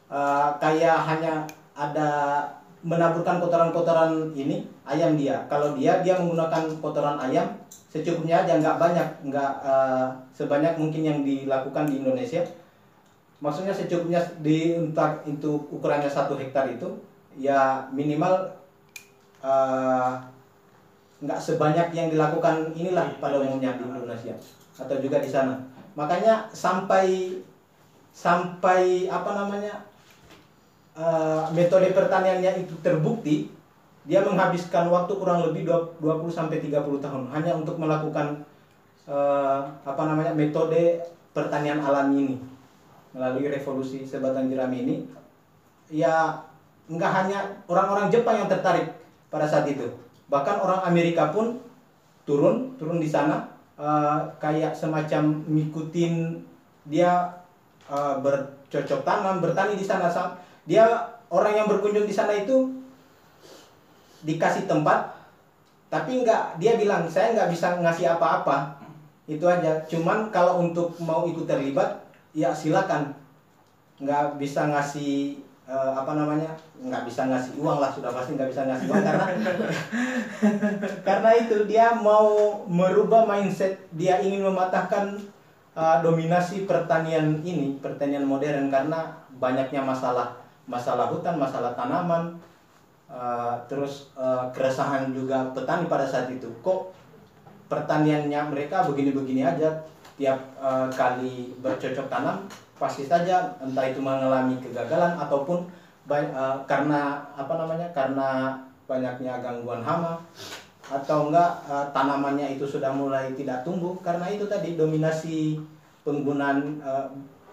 Eh, kayak hanya ada menaburkan kotoran-kotoran ini ayam dia. Kalau dia dia menggunakan kotoran ayam secukupnya aja nggak banyak nggak eh, sebanyak mungkin yang dilakukan di Indonesia. Maksudnya secukupnya di entah itu ukurannya satu hektar itu ya minimal eh, nggak sebanyak yang dilakukan inilah pada umumnya di Indonesia atau juga di sana. Makanya sampai sampai apa namanya eh, metode pertaniannya itu terbukti dia menghabiskan waktu kurang lebih 20 sampai 30 tahun hanya untuk melakukan eh, apa namanya metode pertanian alami ini. Melalui revolusi sebatang jerami ini ya nggak hanya orang-orang Jepang yang tertarik pada saat itu bahkan orang Amerika pun turun turun di sana eh, kayak semacam ngikutin dia eh, bercocok tanam bertani di sana. Dia orang yang berkunjung di sana itu dikasih tempat tapi nggak dia bilang saya nggak bisa ngasih apa-apa. Itu aja. Cuman kalau untuk mau ikut terlibat ya silakan. Nggak bisa ngasih eh, apa namanya? Nggak bisa ngasih uang lah sudah pasti nggak bisa ngasih uang karena karena itu dia mau merubah mindset. Dia ingin mematahkan eh, dominasi pertanian ini pertanian modern karena banyaknya masalah masalah hutan masalah tanaman eh, terus eh, keresahan juga petani pada saat itu. Kok pertaniannya mereka begini-begini aja tiap eh, kali bercocok tanam pasti saja entah itu mengalami kegagalan ataupun ba- eh, karena apa namanya karena banyaknya gangguan hama atau enggak eh, tanamannya itu sudah mulai tidak tumbuh karena itu tadi dominasi penggunaan eh,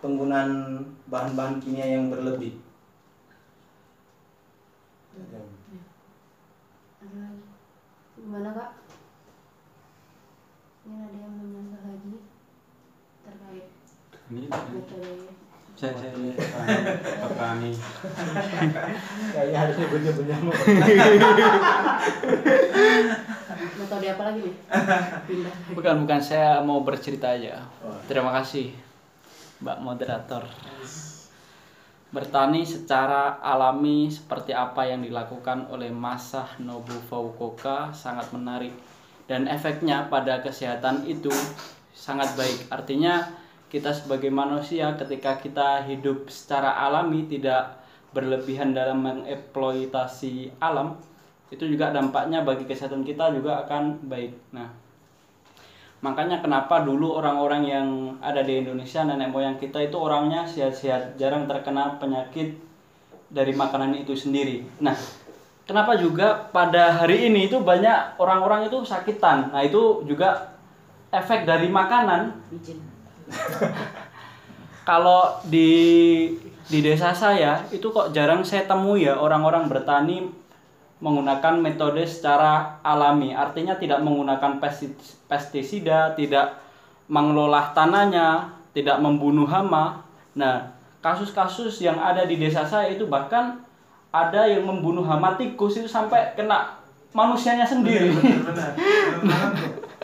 penggunaan bahan-bahan kimia yang berlebih. Lagi. Gimana kak? Ini ada yang menambah lagi terkait Ini metode saya saya petani. Kayaknya harusnya punya metode apa lagi nih? Pindah. Bukan bukan saya mau bercerita aja. Oh. Terima kasih Mbak moderator. Bertani secara alami seperti apa yang dilakukan oleh Masah Nobu Fukuoka sangat menarik dan efeknya pada kesehatan itu sangat baik. Artinya kita sebagai manusia ketika kita hidup secara alami tidak berlebihan dalam mengeksploitasi alam itu juga dampaknya bagi kesehatan kita juga akan baik. Nah, Makanya kenapa dulu orang-orang yang ada di Indonesia nenek moyang kita itu orangnya sehat-sehat, jarang terkena penyakit dari makanan itu sendiri. Nah, kenapa juga pada hari ini itu banyak orang-orang itu sakitan. Nah, itu juga efek dari makanan. Kalau di di desa saya itu kok jarang saya temui ya orang-orang bertani menggunakan metode secara alami, artinya tidak menggunakan pesti- pestisida, tidak mengelola tanahnya, tidak membunuh hama. Nah, kasus-kasus yang ada di desa saya itu bahkan ada yang membunuh hama tikus itu sampai kena manusianya sendiri. benar benar benar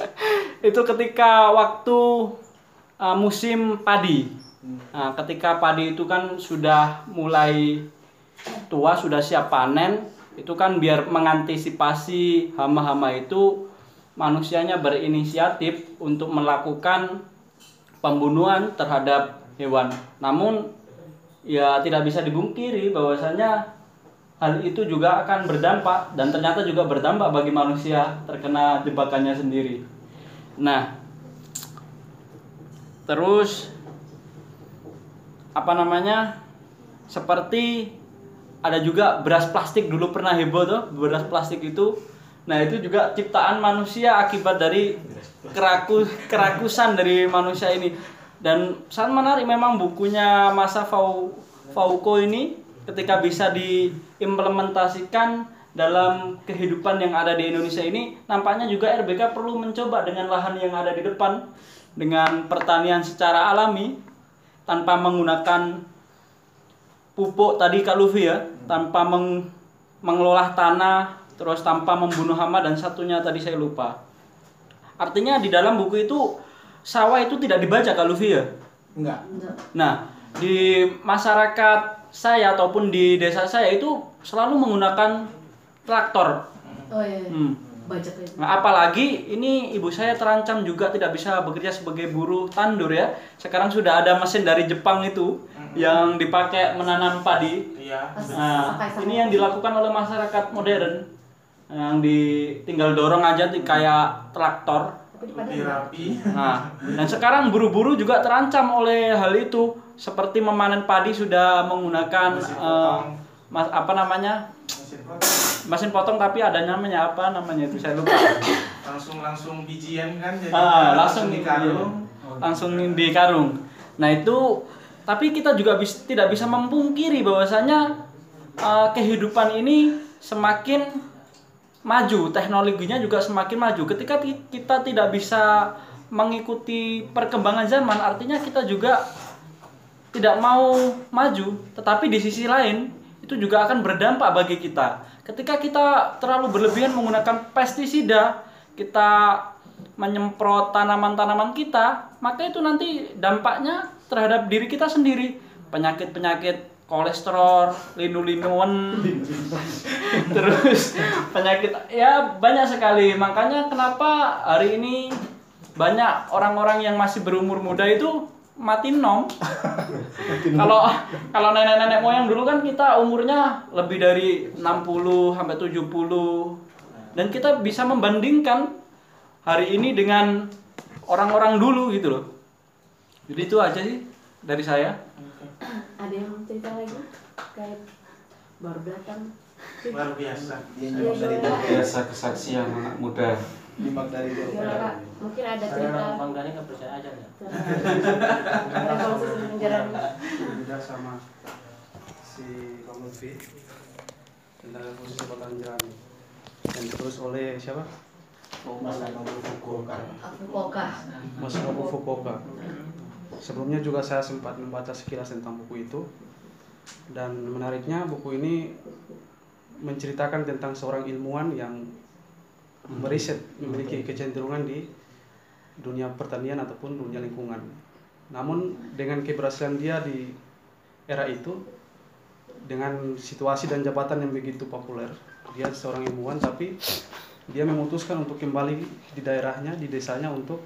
itu ketika waktu uh, musim padi. Nah, ketika padi itu kan sudah mulai tua, sudah siap panen, itu kan biar mengantisipasi hama-hama itu manusianya berinisiatif untuk melakukan pembunuhan terhadap hewan. Namun ya tidak bisa dibungkiri bahwasanya hal itu juga akan berdampak dan ternyata juga berdampak bagi manusia terkena jebakannya sendiri. Nah, terus apa namanya? Seperti ada juga beras plastik dulu pernah heboh tuh, beras plastik itu. Nah, itu juga ciptaan manusia akibat dari keraku kerakusan dari manusia ini. Dan sangat menarik memang bukunya Masa Fau Fauco ini ketika bisa diimplementasikan dalam kehidupan yang ada di Indonesia ini nampaknya juga RBK perlu mencoba dengan lahan yang ada di depan dengan pertanian secara alami tanpa menggunakan pupuk tadi Kak Luffy ya tanpa meng- mengelola tanah terus tanpa membunuh hama dan satunya tadi saya lupa artinya di dalam buku itu sawah itu tidak dibaca Kak Luffy ya Enggak. Enggak. Nah, di masyarakat saya ataupun di desa saya itu selalu menggunakan traktor. Oh iya. iya. Hmm. Bajak itu. Nah, apalagi ini ibu saya terancam juga tidak bisa bekerja sebagai buruh tandur ya. Sekarang sudah ada mesin dari Jepang itu yang dipakai menanam padi. iya Nah, ini yang dilakukan oleh masyarakat modern yang ditinggal dorong aja kayak traktor. Lebih rapi Nah, dan sekarang buru-buru juga terancam oleh hal itu, seperti memanen padi sudah menggunakan Mesin. Mas apa namanya mesin potong mesin potong tapi ada namanya apa namanya itu saya lupa. langsung langsung bijian kan jadi Ah, langsung di karung langsung di karung. Nah itu tapi kita juga bis- tidak bisa memungkiri bahwasanya eh, kehidupan ini semakin maju, teknologinya juga semakin maju. Ketika ti- kita tidak bisa mengikuti perkembangan zaman, artinya kita juga tidak mau maju. Tetapi di sisi lain, itu juga akan berdampak bagi kita. Ketika kita terlalu berlebihan menggunakan pestisida, kita menyemprot tanaman-tanaman kita, maka itu nanti dampaknya terhadap diri kita sendiri. Penyakit-penyakit kolesterol, linu-linuan, terus penyakit ya banyak sekali. Makanya kenapa hari ini banyak orang-orang yang masih berumur muda itu mati nom. Kalau kalau nenek-nenek moyang dulu kan kita umurnya lebih dari 60 sampai 70. Dan kita bisa membandingkan hari ini dengan orang-orang dulu gitu loh. Jadi itu aja sih dari saya. Ada yang mau cerita lagi? Kayak baru datang. luar biasa Dia Iya, iya. jauh. Biasa kesaksian anak muda. Nyimak dari jauh. Gimana kak? Mungkin ada Saya cerita Bang Dani nggak percaya aja ya. revolusi sejarah beda sama si Bang Lutfi tentang revolusi Jerami yang ditulis oleh siapa? Mas Dani. Fukuoka. Masanobu Fukuoka. Sebelumnya juga saya sempat membaca sekilas tentang buku itu dan menariknya buku ini menceritakan tentang seorang ilmuwan yang meriset memiliki kecenderungan di dunia pertanian ataupun dunia lingkungan. Namun dengan keberhasilan dia di era itu dengan situasi dan jabatan yang begitu populer, dia seorang ilmuwan tapi dia memutuskan untuk kembali di daerahnya, di desanya untuk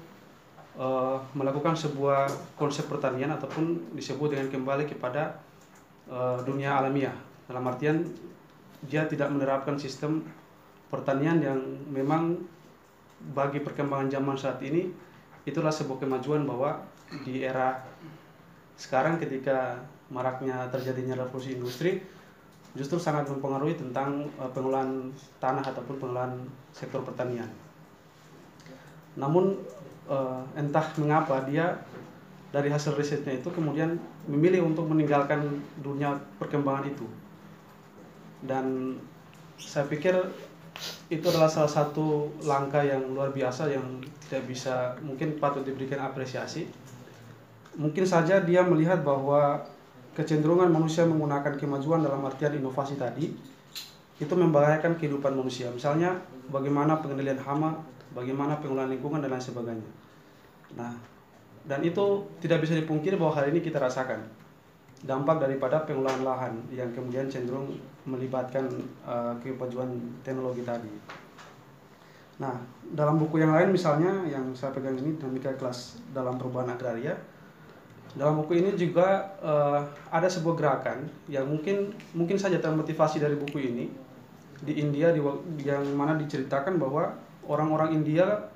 eh, melakukan sebuah konsep pertanian ataupun disebut dengan kembali kepada eh, dunia alamiah. Dalam artian dia tidak menerapkan sistem pertanian yang memang bagi perkembangan zaman saat ini itulah sebuah kemajuan bahwa di era sekarang ketika maraknya terjadinya revolusi industri justru sangat mempengaruhi tentang eh, pengelolaan tanah ataupun pengelolaan sektor pertanian. Namun eh, entah mengapa dia dari hasil risetnya itu kemudian memilih untuk meninggalkan dunia perkembangan itu. Dan saya pikir itu adalah salah satu langkah yang luar biasa yang tidak bisa mungkin patut diberikan apresiasi. Mungkin saja dia melihat bahwa kecenderungan manusia menggunakan kemajuan dalam artian inovasi tadi itu membahayakan kehidupan manusia. Misalnya bagaimana pengendalian hama, bagaimana pengelolaan lingkungan dan lain sebagainya. Nah, dan itu tidak bisa dipungkiri bahwa hari ini kita rasakan dampak daripada pengelolaan lahan yang kemudian cenderung melibatkan uh, kemajuan teknologi tadi. Nah, dalam buku yang lain misalnya yang saya pegang ini dinamika kelas dalam perubahan agraria, dalam buku ini juga eh, ada sebuah gerakan yang mungkin mungkin saja termotivasi dari buku ini di India di, yang mana diceritakan bahwa orang-orang India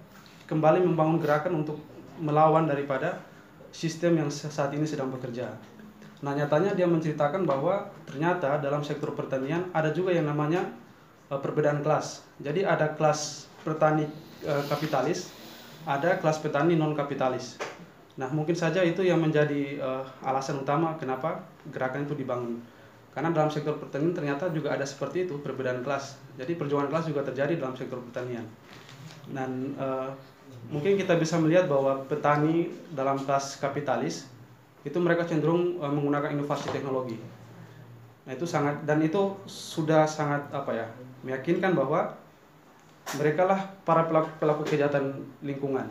kembali membangun gerakan untuk melawan daripada sistem yang saat ini sedang bekerja. Nah nyatanya dia menceritakan bahwa ternyata dalam sektor pertanian ada juga yang namanya eh, perbedaan kelas. Jadi ada kelas petani eh, kapitalis, ada kelas petani non kapitalis. Nah, mungkin saja itu yang menjadi eh, alasan utama kenapa gerakan itu dibangun. Karena dalam sektor pertanian ternyata juga ada seperti itu perbedaan kelas. Jadi perjuangan kelas juga terjadi dalam sektor pertanian. Dan eh, mungkin kita bisa melihat bahwa petani dalam kelas kapitalis itu mereka cenderung eh, menggunakan inovasi teknologi. Nah, itu sangat dan itu sudah sangat apa ya? meyakinkan bahwa mereka lah para pelaku, pelaku kejahatan lingkungan.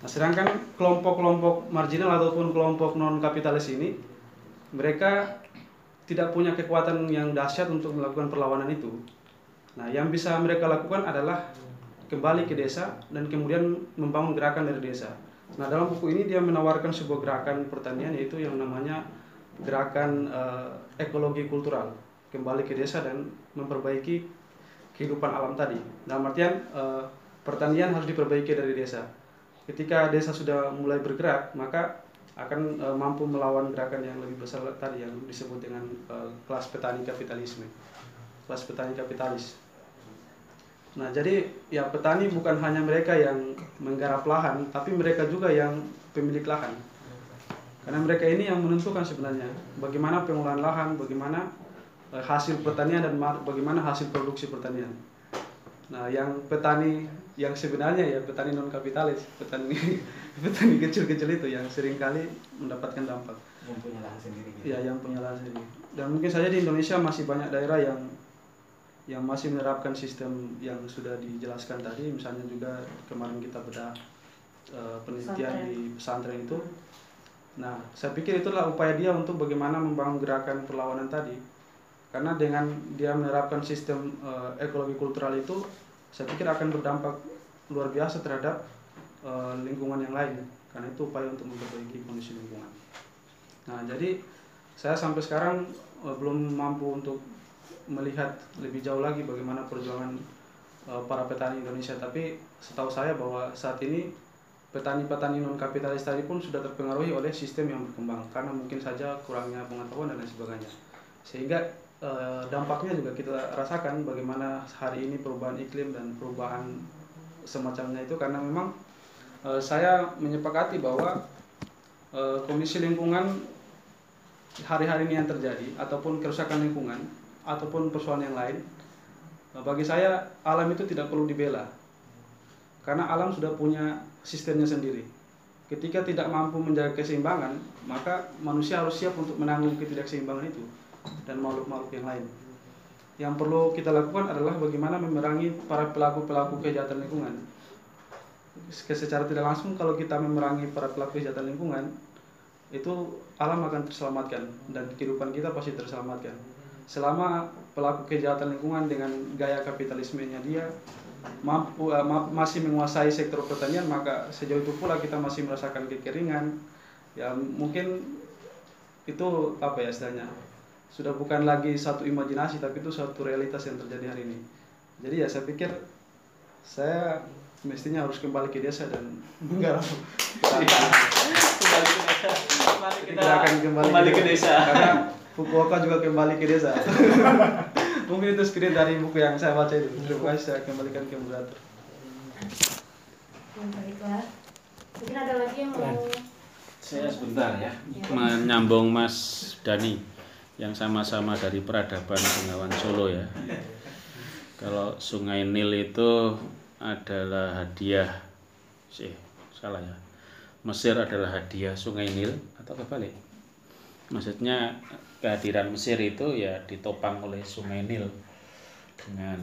Nah, sedangkan kelompok-kelompok marginal ataupun kelompok non kapitalis ini mereka tidak punya kekuatan yang dahsyat untuk melakukan perlawanan itu. Nah, yang bisa mereka lakukan adalah kembali ke desa dan kemudian membangun gerakan dari desa. Nah, dalam buku ini dia menawarkan sebuah gerakan pertanian yaitu yang namanya gerakan eh, ekologi kultural, kembali ke desa dan memperbaiki kehidupan alam tadi. Dalam artian eh, pertanian harus diperbaiki dari desa. Ketika desa sudah mulai bergerak, maka akan eh, mampu melawan gerakan yang lebih besar tadi yang disebut dengan eh, kelas petani kapitalisme. Kelas petani kapitalis. Nah, jadi ya petani bukan hanya mereka yang menggarap lahan, tapi mereka juga yang pemilik lahan. Karena mereka ini yang menentukan sebenarnya bagaimana pengolahan lahan, bagaimana eh, hasil pertanian dan ma- bagaimana hasil produksi pertanian. Nah, yang petani yang sebenarnya ya petani non kapitalis, petani petani kecil-kecil itu yang sering kali mendapatkan dampak. Yang punya lahan sendiri gitu. Ya, yang punya lahan sendiri. Dan mungkin saja di Indonesia masih banyak daerah yang yang masih menerapkan sistem yang sudah dijelaskan tadi, misalnya juga kemarin kita bedah eh, penelitian Pesantren. di pesantren itu. Nah, saya pikir itulah upaya dia untuk bagaimana membangun gerakan perlawanan tadi. Karena dengan dia menerapkan sistem eh, ekologi kultural itu, saya pikir akan berdampak luar biasa terhadap eh, lingkungan yang lain. Karena itu upaya untuk memperbaiki kondisi lingkungan. Nah, jadi saya sampai sekarang eh, belum mampu untuk melihat lebih jauh lagi bagaimana perjuangan eh, para petani Indonesia. Tapi setahu saya bahwa saat ini petani-petani non kapitalis tadi pun sudah terpengaruhi oleh sistem yang berkembang karena mungkin saja kurangnya pengetahuan dan lain sebagainya. Sehingga eh, dampaknya juga kita rasakan bagaimana hari ini perubahan iklim dan perubahan semacamnya itu karena memang eh, saya menyepakati bahwa kondisi lingkungan hari-hari ini yang terjadi ataupun kerusakan lingkungan ataupun persoalan yang lain eh, bagi saya alam itu tidak perlu dibela. Karena alam sudah punya sistemnya sendiri. Ketika tidak mampu menjaga keseimbangan maka manusia harus siap untuk menanggung ketidakseimbangan itu dan makhluk-makhluk yang lain. Yang perlu kita lakukan adalah bagaimana memerangi para pelaku-pelaku kejahatan lingkungan. Secara tidak langsung kalau kita memerangi para pelaku kejahatan lingkungan itu alam akan terselamatkan dan kehidupan kita pasti terselamatkan. Selama pelaku kejahatan lingkungan dengan gaya kapitalismenya dia mampu eh, ma- masih menguasai sektor pertanian maka sejauh itu pula kita masih merasakan kekeringan. Ya mungkin itu apa ya istilahnya? Sudah bukan lagi satu imajinasi tapi itu suatu realitas yang terjadi hari ini. Jadi ya saya pikir saya mestinya harus kembali ke desa dan menggarap. Kembali ke desa. Mari kita Kita akan kembali, kembali ke desa. Karena Fukuoka juga kembali ke desa mungkin itu spirit dari buku yang saya baca itu terima kasih saya kembalikan ke moderator Hmm, baiklah mungkin ada lagi yang mau Saya sebentar ya. Ya. Menyambung Mas Dani yang sama-sama dari peradaban Bengawan Solo ya. Kalau Sungai Nil itu adalah hadiah sih salah ya. Mesir adalah hadiah Sungai Nil atau kebalik. Maksudnya kehadiran Mesir itu ya ditopang oleh Sungai Nil dengan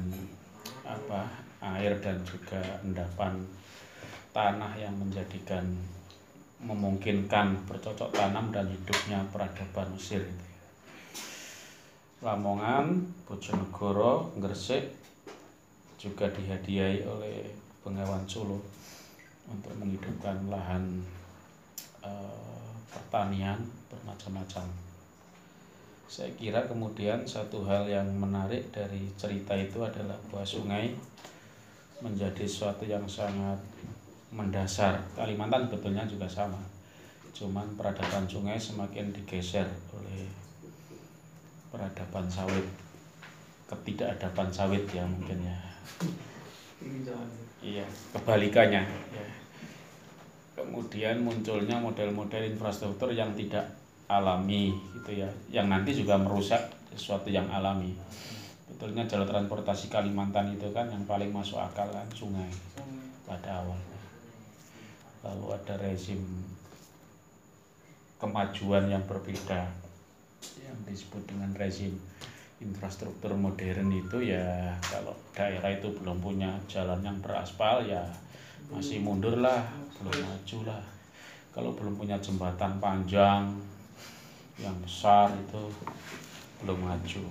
apa air dan juga endapan tanah yang menjadikan memungkinkan bercocok tanam dan hidupnya peradaban Mesir. Lamongan, Bojonegoro, Gresik juga dihadiahi oleh Bengawan Solo untuk menghidupkan lahan eh, pertanian bermacam-macam. Saya kira kemudian satu hal yang menarik dari cerita itu adalah bahwa sungai menjadi sesuatu yang sangat mendasar. Kalimantan sebetulnya juga sama. Cuman peradaban sungai semakin digeser oleh peradaban sawit. Ketidakadaban sawit ya mungkin ya. Iya, kebalikannya ya. Kemudian munculnya model-model infrastruktur yang tidak alami gitu ya, yang nanti juga merusak sesuatu yang alami. Betulnya jalur transportasi Kalimantan itu kan yang paling masuk akal kan sungai pada awalnya. Lalu ada rezim kemajuan yang berbeda yang disebut dengan rezim infrastruktur modern itu ya kalau daerah itu belum punya jalan yang beraspal ya masih mundur lah belum maju lah kalau belum punya jembatan panjang yang besar itu belum maju.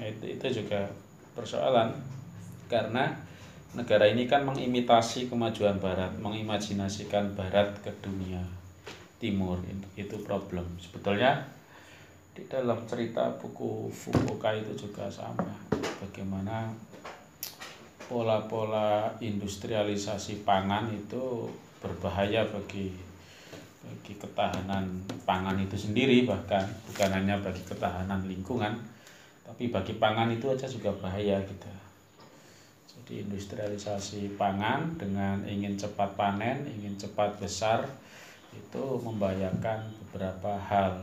Itu, itu juga persoalan. Karena negara ini kan mengimitasi kemajuan barat mengimajinasikan barat ke dunia timur. Itu problem. Sebetulnya di dalam cerita buku Fukuoka itu juga sama. Bagaimana pola-pola industrialisasi pangan itu berbahaya bagi bagi ketahanan pangan itu sendiri bahkan bukan hanya bagi ketahanan lingkungan tapi bagi pangan itu aja juga bahaya gitu. Jadi industrialisasi pangan dengan ingin cepat panen ingin cepat besar itu membahayakan beberapa hal.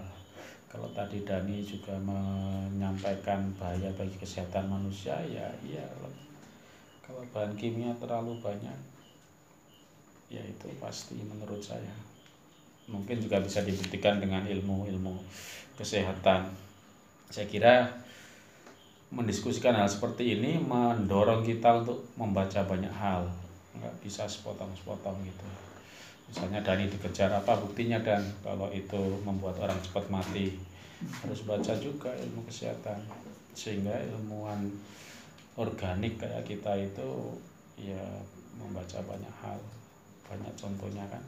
Kalau tadi Dani juga menyampaikan bahaya bagi kesehatan manusia ya iya. Kalau bahan kimia terlalu banyak ya itu pasti menurut saya mungkin juga bisa dibuktikan dengan ilmu-ilmu kesehatan. Saya kira mendiskusikan hal seperti ini mendorong kita untuk membaca banyak hal. Nggak bisa sepotong-sepotong gitu. Misalnya Dani dikejar apa buktinya dan kalau itu membuat orang cepat mati harus baca juga ilmu kesehatan. Sehingga ilmuwan organik kayak kita itu ya membaca banyak hal. Banyak contohnya kan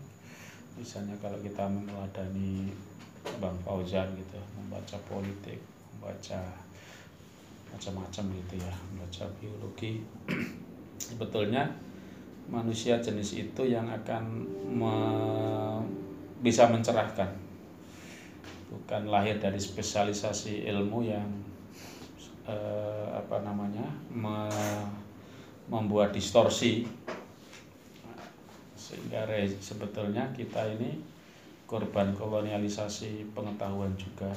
misalnya kalau kita meneladani Bang Fauzan gitu membaca politik membaca macam-macam gitu ya membaca biologi sebetulnya manusia jenis itu yang akan me, bisa mencerahkan. Bukan lahir dari spesialisasi ilmu yang eh, apa namanya me, membuat distorsi sehingga sebetulnya kita ini korban kolonialisasi pengetahuan juga.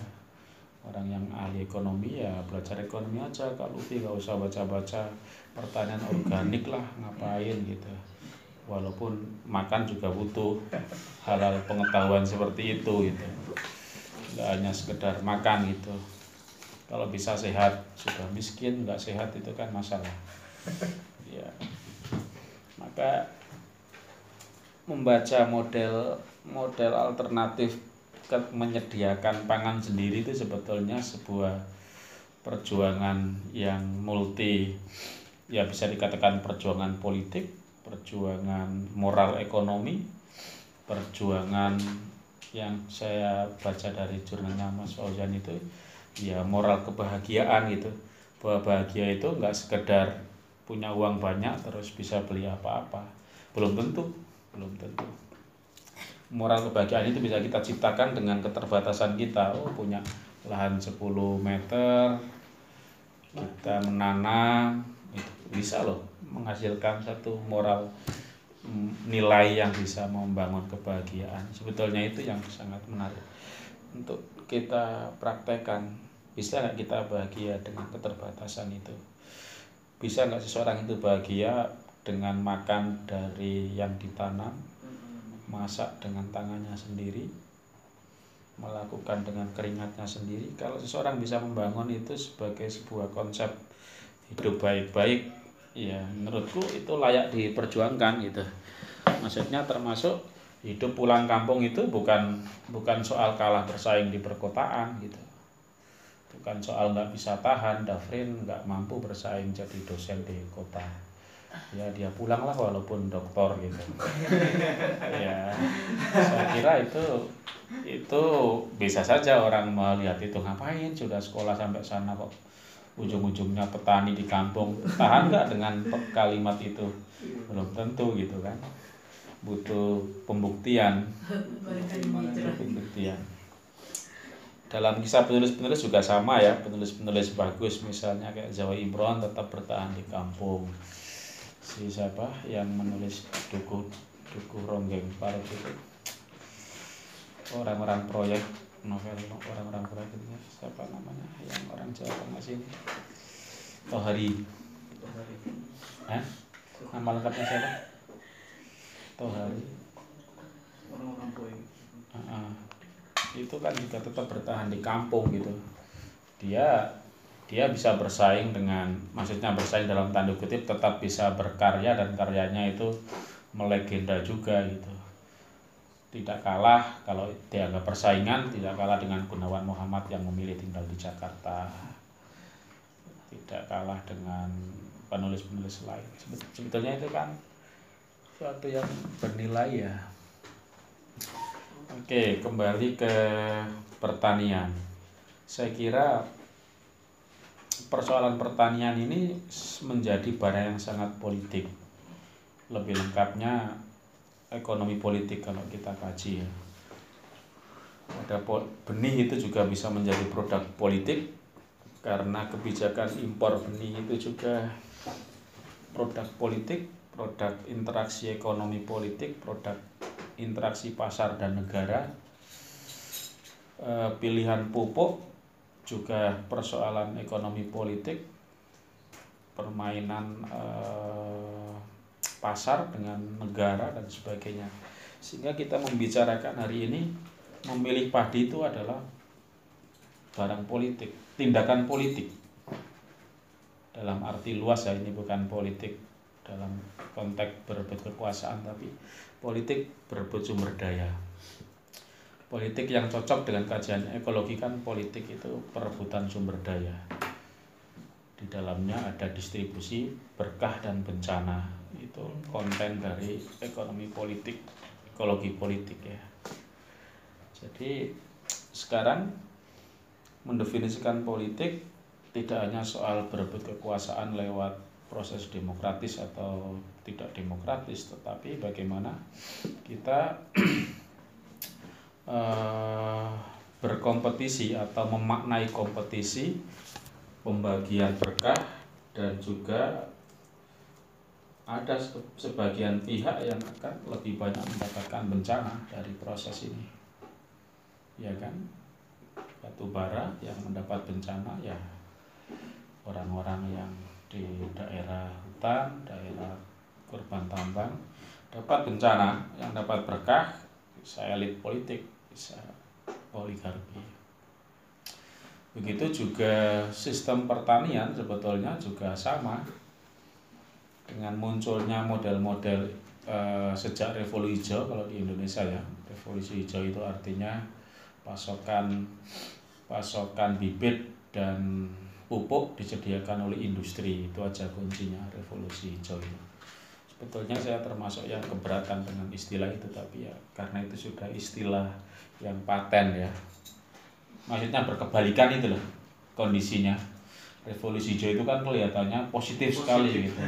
Orang yang ahli ekonomi ya belajar ekonomi aja. Kalau Luffy nggak usah baca-baca pertanian organik lah ngapain gitu. Walaupun makan juga butuh halal pengetahuan seperti itu gitu. Nggak hanya sekedar makan gitu. Kalau bisa sehat sudah miskin nggak sehat itu kan masalah. Ya. Maka membaca model model alternatif menyediakan pangan sendiri itu sebetulnya sebuah perjuangan yang multi ya bisa dikatakan perjuangan politik, perjuangan moral ekonomi, perjuangan yang saya baca dari jurnalnya Mas Fauzan itu ya moral kebahagiaan gitu. Bahwa bahagia itu nggak sekedar punya uang banyak terus bisa beli apa-apa. Belum tentu belum tentu. Moral kebahagiaan itu bisa kita ciptakan dengan keterbatasan kita. Oh punya lahan 10 meter kita menanam itu bisa loh menghasilkan satu moral mm, nilai yang bisa membangun kebahagiaan. Sebetulnya itu yang sangat menarik untuk kita praktekkan. Bisa nggak kita bahagia dengan keterbatasan itu? Bisa nggak seseorang itu bahagia dengan makan dari yang ditanam masak dengan tangannya sendiri melakukan dengan keringatnya sendiri. Kalau seseorang bisa membangun itu sebagai sebuah konsep hidup baik-baik ya menurutku itu layak diperjuangkan gitu. Maksudnya termasuk hidup pulang kampung itu bukan bukan soal kalah bersaing di perkotaan gitu. Bukan soal nggak bisa tahan Dafrin nggak mampu bersaing jadi dosen di kota ya dia pulang lah walaupun doktor gitu. Ya saya kira itu itu bisa saja orang melihat itu. Ngapain sudah sekolah sampai sana kok ujung-ujungnya petani di kampung? Tahan nggak dengan kalimat itu? Belum tentu gitu kan. Butuh pembuktian. Pembuktian. Dalam kisah penulis-penulis juga sama ya. Penulis-penulis bagus misalnya kayak Jawa Imron tetap bertahan di kampung si siapa yang menulis duku duku ronggeng parut itu? Orang-orang proyek novel orang-orang proyek itu siapa namanya? Yang orang Jawa Tengah sini Tohari. Hah? nama lengkapnya siapa? Tohari. Orang-orang proyek. Uh -uh. itu kan juga tetap bertahan di kampung gitu. Dia dia bisa bersaing dengan maksudnya bersaing dalam tanda kutip tetap bisa berkarya dan karyanya itu melegenda juga gitu. Tidak kalah kalau dianggap persaingan tidak kalah dengan Gunawan Muhammad yang memilih tinggal di Jakarta. Tidak kalah dengan penulis-penulis lain. Sebetulnya itu kan suatu yang bernilai ya. Oke kembali ke pertanian. Saya kira persoalan pertanian ini menjadi barang yang sangat politik. Lebih lengkapnya ekonomi politik kalau kita kaji ya. Ada benih itu juga bisa menjadi produk politik karena kebijakan impor benih itu juga produk politik, produk interaksi ekonomi politik, produk interaksi pasar dan negara. Eh, pilihan pupuk juga persoalan ekonomi politik permainan eh, pasar dengan negara dan sebagainya. Sehingga kita membicarakan hari ini memilih padi itu adalah barang politik tindakan politik. Dalam arti luas ya ini bukan politik dalam konteks berebut kekuasaan tapi politik berebut sumber daya politik yang cocok dengan kajian ekologi kan politik itu perebutan sumber daya. Di dalamnya ada distribusi berkah dan bencana. Itu konten dari ekonomi politik ekologi politik ya. Jadi sekarang mendefinisikan politik tidak hanya soal berebut kekuasaan lewat proses demokratis atau tidak demokratis tetapi bagaimana kita eh, berkompetisi atau memaknai kompetisi pembagian berkah dan juga ada sebagian pihak yang akan lebih banyak mendapatkan bencana dari proses ini. Ya kan? Batu bara yang mendapat bencana ya orang-orang yang di daerah hutan daerah korban tambang dapat bencana yang dapat berkah bisa elit politik bisa oligarki. Begitu juga sistem pertanian sebetulnya juga sama. Dengan munculnya model-model eh, sejak revolusi hijau kalau di Indonesia ya. Revolusi hijau itu artinya pasokan pasokan bibit dan pupuk disediakan oleh industri. Itu aja kuncinya revolusi hijau itu. Sebetulnya saya termasuk yang keberatan dengan istilah itu tapi ya karena itu sudah istilah yang paten ya. Maksudnya berkebalikan itu loh kondisinya. Revolusi hijau itu kan kelihatannya positif, sekali gitu.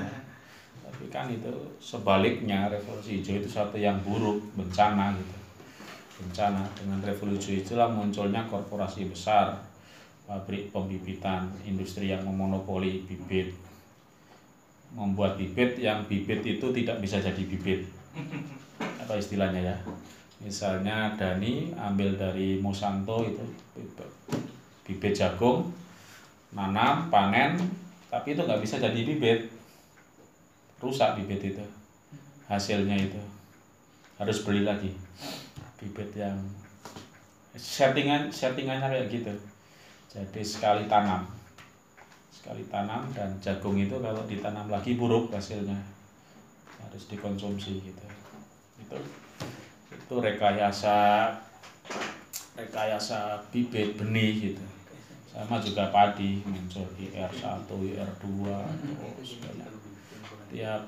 Tapi kan itu sebaliknya revolusi hijau itu satu yang buruk bencana gitu. Bencana. Dengan revolusi itulah munculnya korporasi besar pabrik pembibitan industri yang memonopoli bibit. Membuat bibit yang bibit itu tidak bisa jadi bibit. Apa istilahnya ya misalnya Dani ambil dari Monsanto itu bibit jagung nanam panen tapi itu nggak bisa jadi bibit. Rusak bibit itu hasilnya itu. Harus beli lagi bibit yang settingan settingannya kayak gitu. Jadi sekali tanam sekali tanam dan jagung itu kalau ditanam lagi buruk hasilnya harus dikonsumsi gitu. Itu itu rekayasa rekayasa bibit benih gitu. Sama juga padi muncul IR1, IR2 terus banyak. Tiap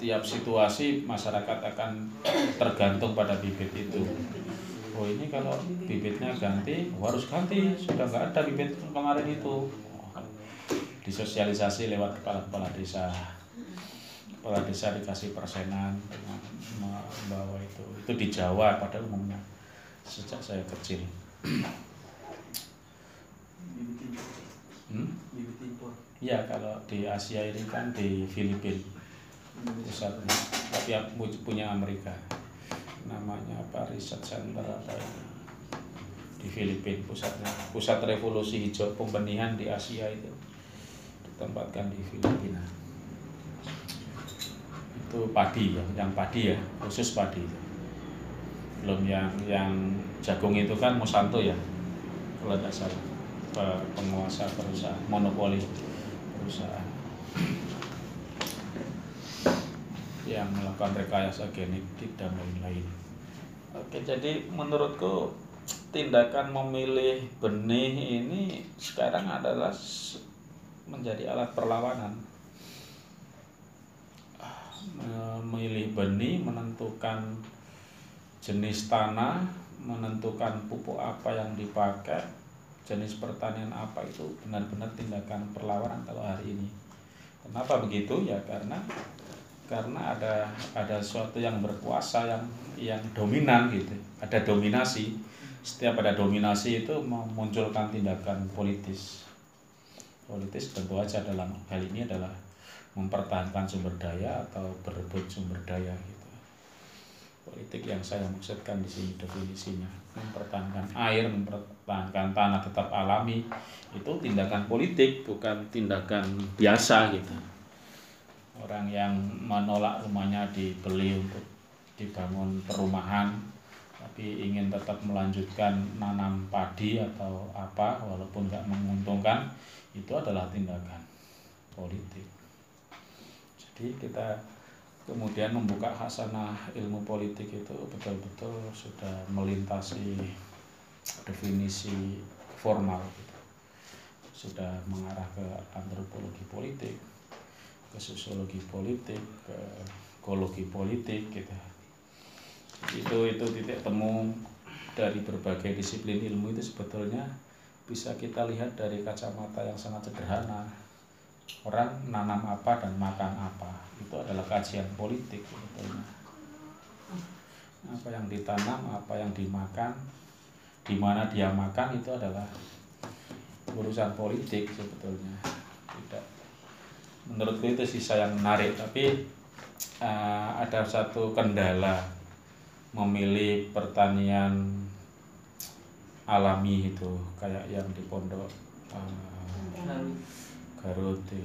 tiap situasi masyarakat akan tergantung pada bibit itu. Oh ini kalau bibitnya ganti oh harus ganti. Sudah nggak ada bibit kemarin itu. Disosialisasi lewat kepala-kepala desa kepala desa dikasih persenan dengan membawa itu. Itu di Jawa pada umumnya sejak saya kecil. Hmm? ya kalau di Asia ini kan di Filipina pusatnya tapi punya Amerika. Namanya apa? Riset center apa ini di Filipina pusatnya. Pusat revolusi hijau pembenihan di Asia itu ditempatkan di Filipina itu padi ya yang padi ya khusus padi. Belum yang yang jagung itu kan Monsanto ya kalau tidak salah. Penguasa perusahaan monopoli perusahaan. Yang melakukan rekayasa genetik dan lain-lain. Oke, jadi menurutku tindakan memilih benih ini sekarang adalah menjadi alat perlawanan memilih benih menentukan jenis tanah menentukan pupuk apa yang dipakai jenis pertanian apa itu benar-benar tindakan perlawanan kalau hari ini. Kenapa begitu? Ya karena karena ada ada suatu yang berkuasa yang yang dominan gitu. Ada dominasi. Setiap ada dominasi itu memunculkan tindakan politis. Politis tentu aja dalam hal ini adalah mempertahankan sumber daya atau berebut sumber daya gitu. politik yang saya maksudkan di sini definisinya mempertahankan air mempertahankan tanah tetap alami itu tindakan politik bukan tindakan biasa gitu orang yang menolak rumahnya dibeli untuk dibangun perumahan tapi ingin tetap melanjutkan nanam padi atau apa walaupun nggak menguntungkan itu adalah tindakan politik jadi kita kemudian membuka hasanah ilmu politik itu betul-betul sudah melintasi definisi formal gitu. sudah mengarah ke antropologi politik ke sosiologi politik ke ekologi politik gitu itu itu titik temu dari berbagai disiplin ilmu itu sebetulnya bisa kita lihat dari kacamata yang sangat sederhana orang nanam apa dan makan apa. Itu adalah kajian politik sebetulnya. Apa yang ditanam apa yang dimakan di mana dia makan itu adalah urusan politik sebetulnya. Tidak. Menurutku itu sisa yang menarik tapi uh, ada satu kendala memilih pertanian alami itu kayak yang di pondok uh, Garut di,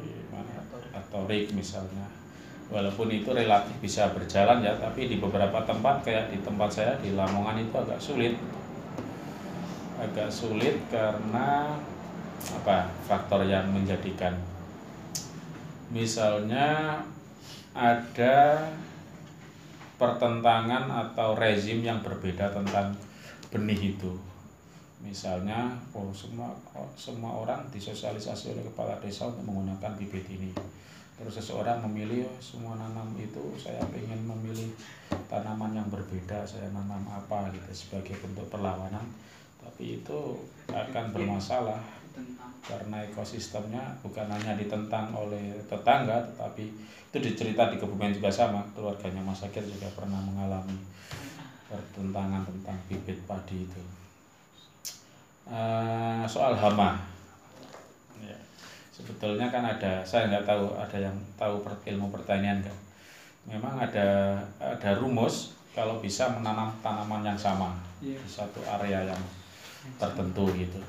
di mana atau Rik misalnya. Walaupun itu relatif bisa berjalan ya tapi di beberapa tempat kayak di tempat saya di Lamongan itu agak sulit. Agak sulit karena apa? Faktor yang menjadikan. Misalnya ada pertentangan atau rezim yang berbeda tentang benih itu misalnya oh semua oh, semua orang disosialisasi oleh kepala desa untuk menggunakan bibit ini. Terus seseorang memilih oh, semua nanam itu saya ingin memilih tanaman yang berbeda saya nanam apa gitu sebagai bentuk perlawanan. Tapi itu akan bermasalah karena ekosistemnya bukan hanya ditentang oleh tetangga tetapi itu dicerita di Kebumen juga sama keluarganya Mas Akir juga pernah mengalami pertentangan tentang bibit padi itu uh, soal hama. Ya. sebetulnya kan ada saya nggak tahu ada yang tahu ilmu pertanian kan memang ada ada rumus kalau bisa menanam tanaman yang sama yeah. di satu area yang tertentu gitu.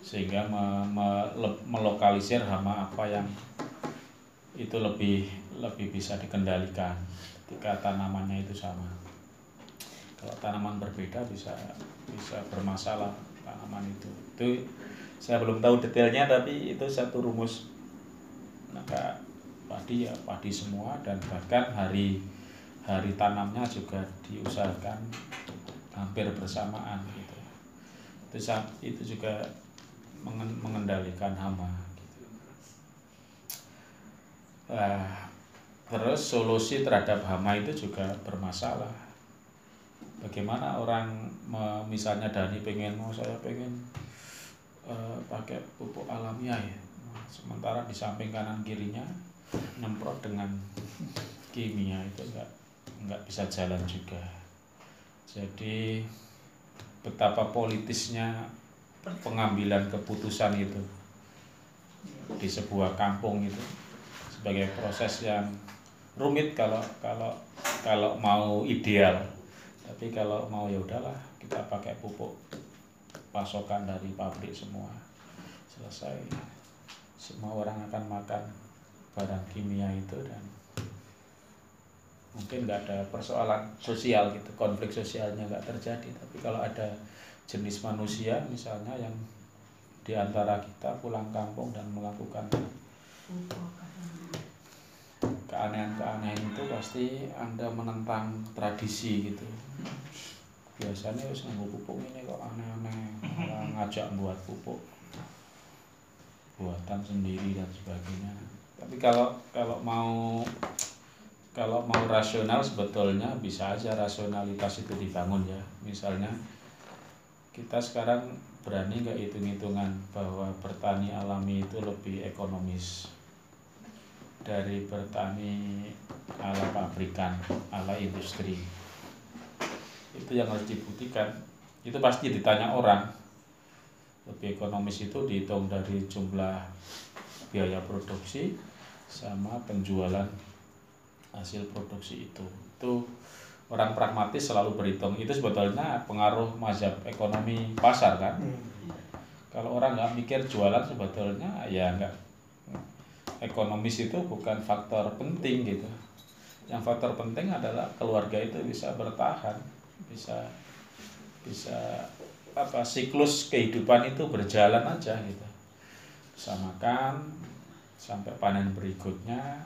Sehingga me, me, le, melokalisir hama apa yang itu lebih lebih bisa dikendalikan ketika tanamannya itu sama. Kalau tanaman berbeda bisa bisa bermasalah tanaman itu. Itu saya belum tahu detailnya tapi itu satu rumus. Maka padi ya padi semua dan bahkan hari hari tanamnya juga diusahakan hampir bersamaan gitu. Itu itu juga mengendalikan hama. Nah, terus solusi terhadap hama itu juga bermasalah bagaimana orang misalnya Dani pengen mau saya pengen uh, pakai pupuk alamiah ya? Nah, sementara di samping kanan kirinya nyemprot dengan kimia itu enggak enggak bisa jalan juga. Jadi betapa politisnya pengambilan keputusan itu di sebuah kampung itu sebagai proses yang rumit kalau kalau kalau mau ideal tapi kalau mau ya udahlah kita pakai pupuk pasokan dari pabrik semua. Selesai. Semua orang akan makan barang kimia itu dan mungkin nggak ada persoalan sosial gitu konflik sosialnya nggak terjadi. Tapi kalau ada jenis manusia misalnya yang di antara kita pulang kampung dan melakukan keanehan-keanehan itu pasti anda menentang tradisi gitu. Biasanya harus nunggu pupuk ini kok aneh-aneh ngajak buat pupuk. Buatan sendiri dan sebagainya. Tapi kalau kalau mau kalau mau rasional sebetulnya bisa aja rasionalitas itu dibangun ya. Misalnya kita sekarang berani nggak hitung-hitungan bahwa bertani alami itu lebih ekonomis dari bertani ala pabrikan, ala industri. Itu yang harus dibuktikan. Itu pasti ditanya orang. Lebih ekonomis itu dihitung dari jumlah biaya produksi sama penjualan hasil produksi itu itu orang pragmatis selalu berhitung itu sebetulnya pengaruh mazhab ekonomi pasar kan kalau orang nggak mikir jualan sebetulnya ya nggak ekonomis itu bukan faktor penting gitu. Yang faktor penting adalah keluarga itu bisa bertahan bisa bisa apa siklus kehidupan itu berjalan aja gitu. Bisa makan sampai panen berikutnya.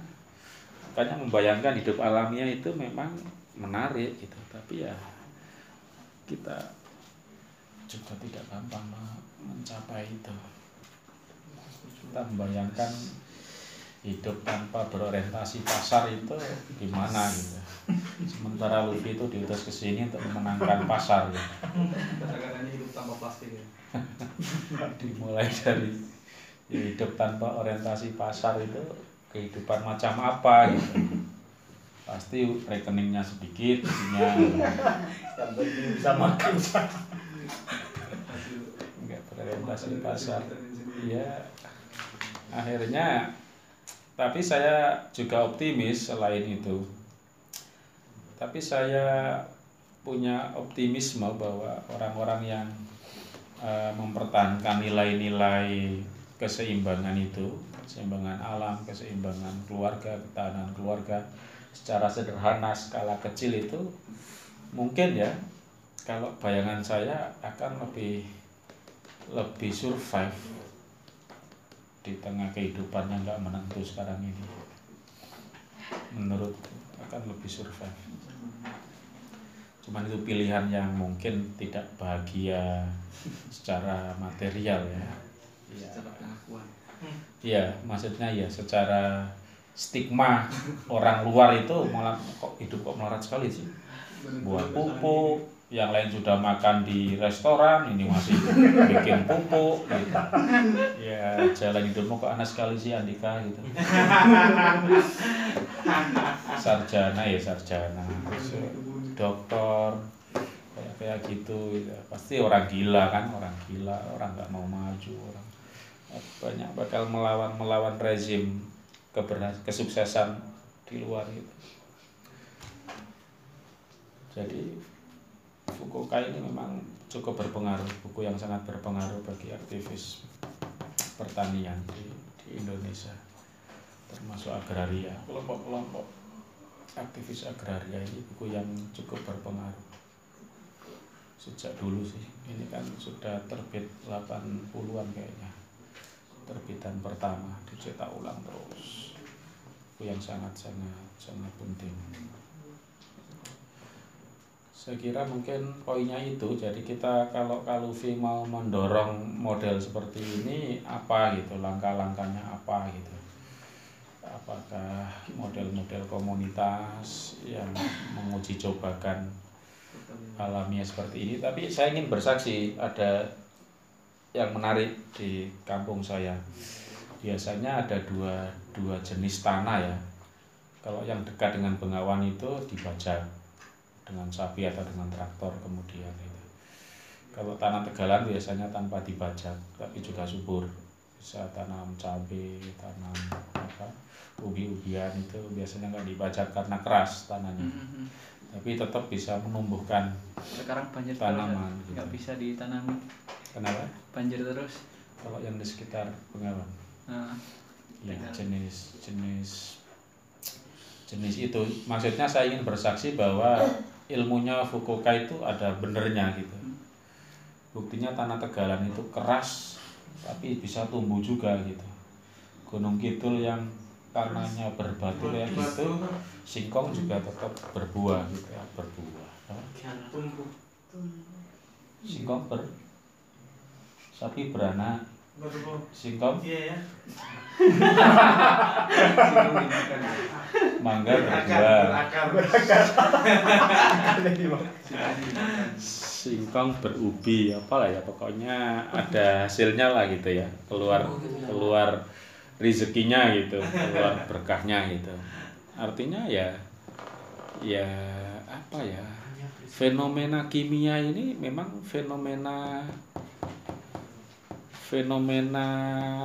Makanya membayangkan hidup alamiah itu memang menarik gitu. Tapi ya kita juga tidak gampang me- mencapai itu. Kita membayangkan hidup tanpa berorientasi pasar itu gimana gitu. Sementara Luffy itu diutus ke sini untuk memenangkan pasar gitu. Kadang-kadang hidup tanpa plastik ya. dimulai dari ya, hidup tanpa orientasi pasar itu kehidupan macam apa gitu. Pasti rekeningnya sedikit isinya. Bisa makin nggak berorientasi pasar. Ya akhirnya tapi saya juga optimis selain itu. Tapi saya punya optimisme bahwa orang-orang yang eh, mempertahankan nilai-nilai keseimbangan itu keseimbangan alam keseimbangan keluarga ketahanan keluarga secara sederhana skala kecil itu mungkin ya kalau bayangan saya akan lebih lebih survive di tengah kehidupan yang nggak menentu sekarang ini menurut akan lebih survive cuman itu pilihan yang mungkin tidak bahagia secara material ya Secara pengakuan. Iya, maksudnya ya secara stigma orang luar itu malah kok hidup kok melarat sekali sih. Buat pupuk, yang lain sudah makan di restoran, ini masih bikin pupuk gitu. Ya, jalan hidupmu kok aneh sekali sih Andika gitu. Sarjana ya sarjana, dokter kayak kayak gitu ya. pasti orang gila kan orang gila orang nggak mau maju orang banyak bakal melawan melawan rezim kesuksesan di luar gitu. Jadi Fukuoka ini memang cukup berpengaruh, buku yang sangat berpengaruh bagi aktivis pertanian di, di Indonesia, termasuk agraria, kelompok-kelompok aktivis agraria ini buku yang cukup berpengaruh. Sejak dulu sih. Ini kan sudah terbit 80-an kayaknya. Terbitan pertama dicetak ulang terus. Itu yang sangat sangat sangat penting saya kira mungkin poinnya itu. Jadi kita kalau Kaluvi mau mendorong model seperti ini apa gitu? Langkah-langkahnya apa gitu? Apakah model-model komunitas yang menguji cobakan alamiah seperti ini? Tapi saya ingin bersaksi ada yang menarik di kampung saya. Biasanya ada dua dua jenis tanah ya. Kalau yang dekat dengan Bengawan itu dibajak dengan sapi atau dengan traktor kemudian itu kalau tanah Tegalan biasanya tanpa dibajak tapi juga subur bisa tanam cabai tanam apa ubi-ubian itu biasanya nggak dibajak karena keras tanahnya Mhm. tapi tetap bisa menumbuhkan Sekarang banjir terus Tanaman, ya. gitu. nggak bisa ditanami. kenapa Banjir terus. kalau yang di sekitar Bengawan Nah, ya jenis jenis jenis itu maksudnya saya ingin bersaksi bahwa ilmunya Fukuoka itu ada benernya gitu. Buktinya tanah Tegalan itu keras tapi bisa tumbuh juga gitu. Gunung Kidul yang tanahnya berbatu kayak gitu singkong juga tetap berbuah gitu ya berbuah. Singkong ber sapi beranak singkong? Iya ya. Mangga berakar singkong berubi apalah ya pokoknya ada hasilnya lah gitu ya. Keluar keluar rezekinya gitu keluar berkahnya gitu. Artinya ya ya apa ya? Fenomena kimia ini memang fenomena fenomena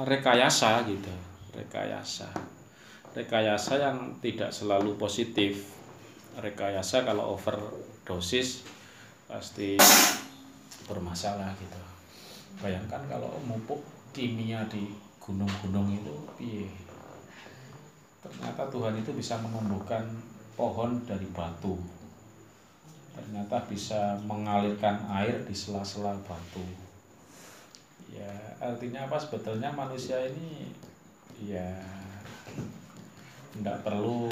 rekayasa gitu. Rekayasa. Rekayasa yang tidak selalu positif. Rekayasa kalau overdosis pasti bermasalah gitu. Bayangkan kalau mupuk kimia di gunung-gunung itu piye? Ternyata Tuhan itu bisa menumbuhkan pohon dari batu. Ternyata bisa mengalirkan air di sela-sela batu ya artinya apa? Sebetulnya manusia ini ya nggak perlu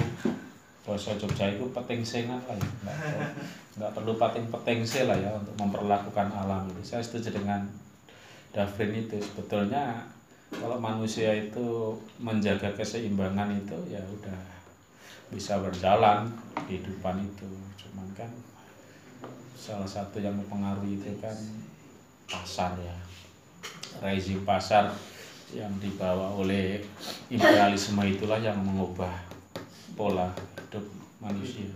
bahasa Jogja itu peting sengan lah ya. Nggak, perlu- pating peting lah ya untuk memperlakukan alam itu saya setuju dengan Davrin itu. Sebetulnya kalau manusia itu menjaga keseimbangan itu ya udah bisa berjalan kehidupan itu. Cuman kan salah satu yang mempengaruhi itu kan pasar ya rezim pasar yang dibawa oleh imperialisme itulah yang mengubah pola hidup manusia.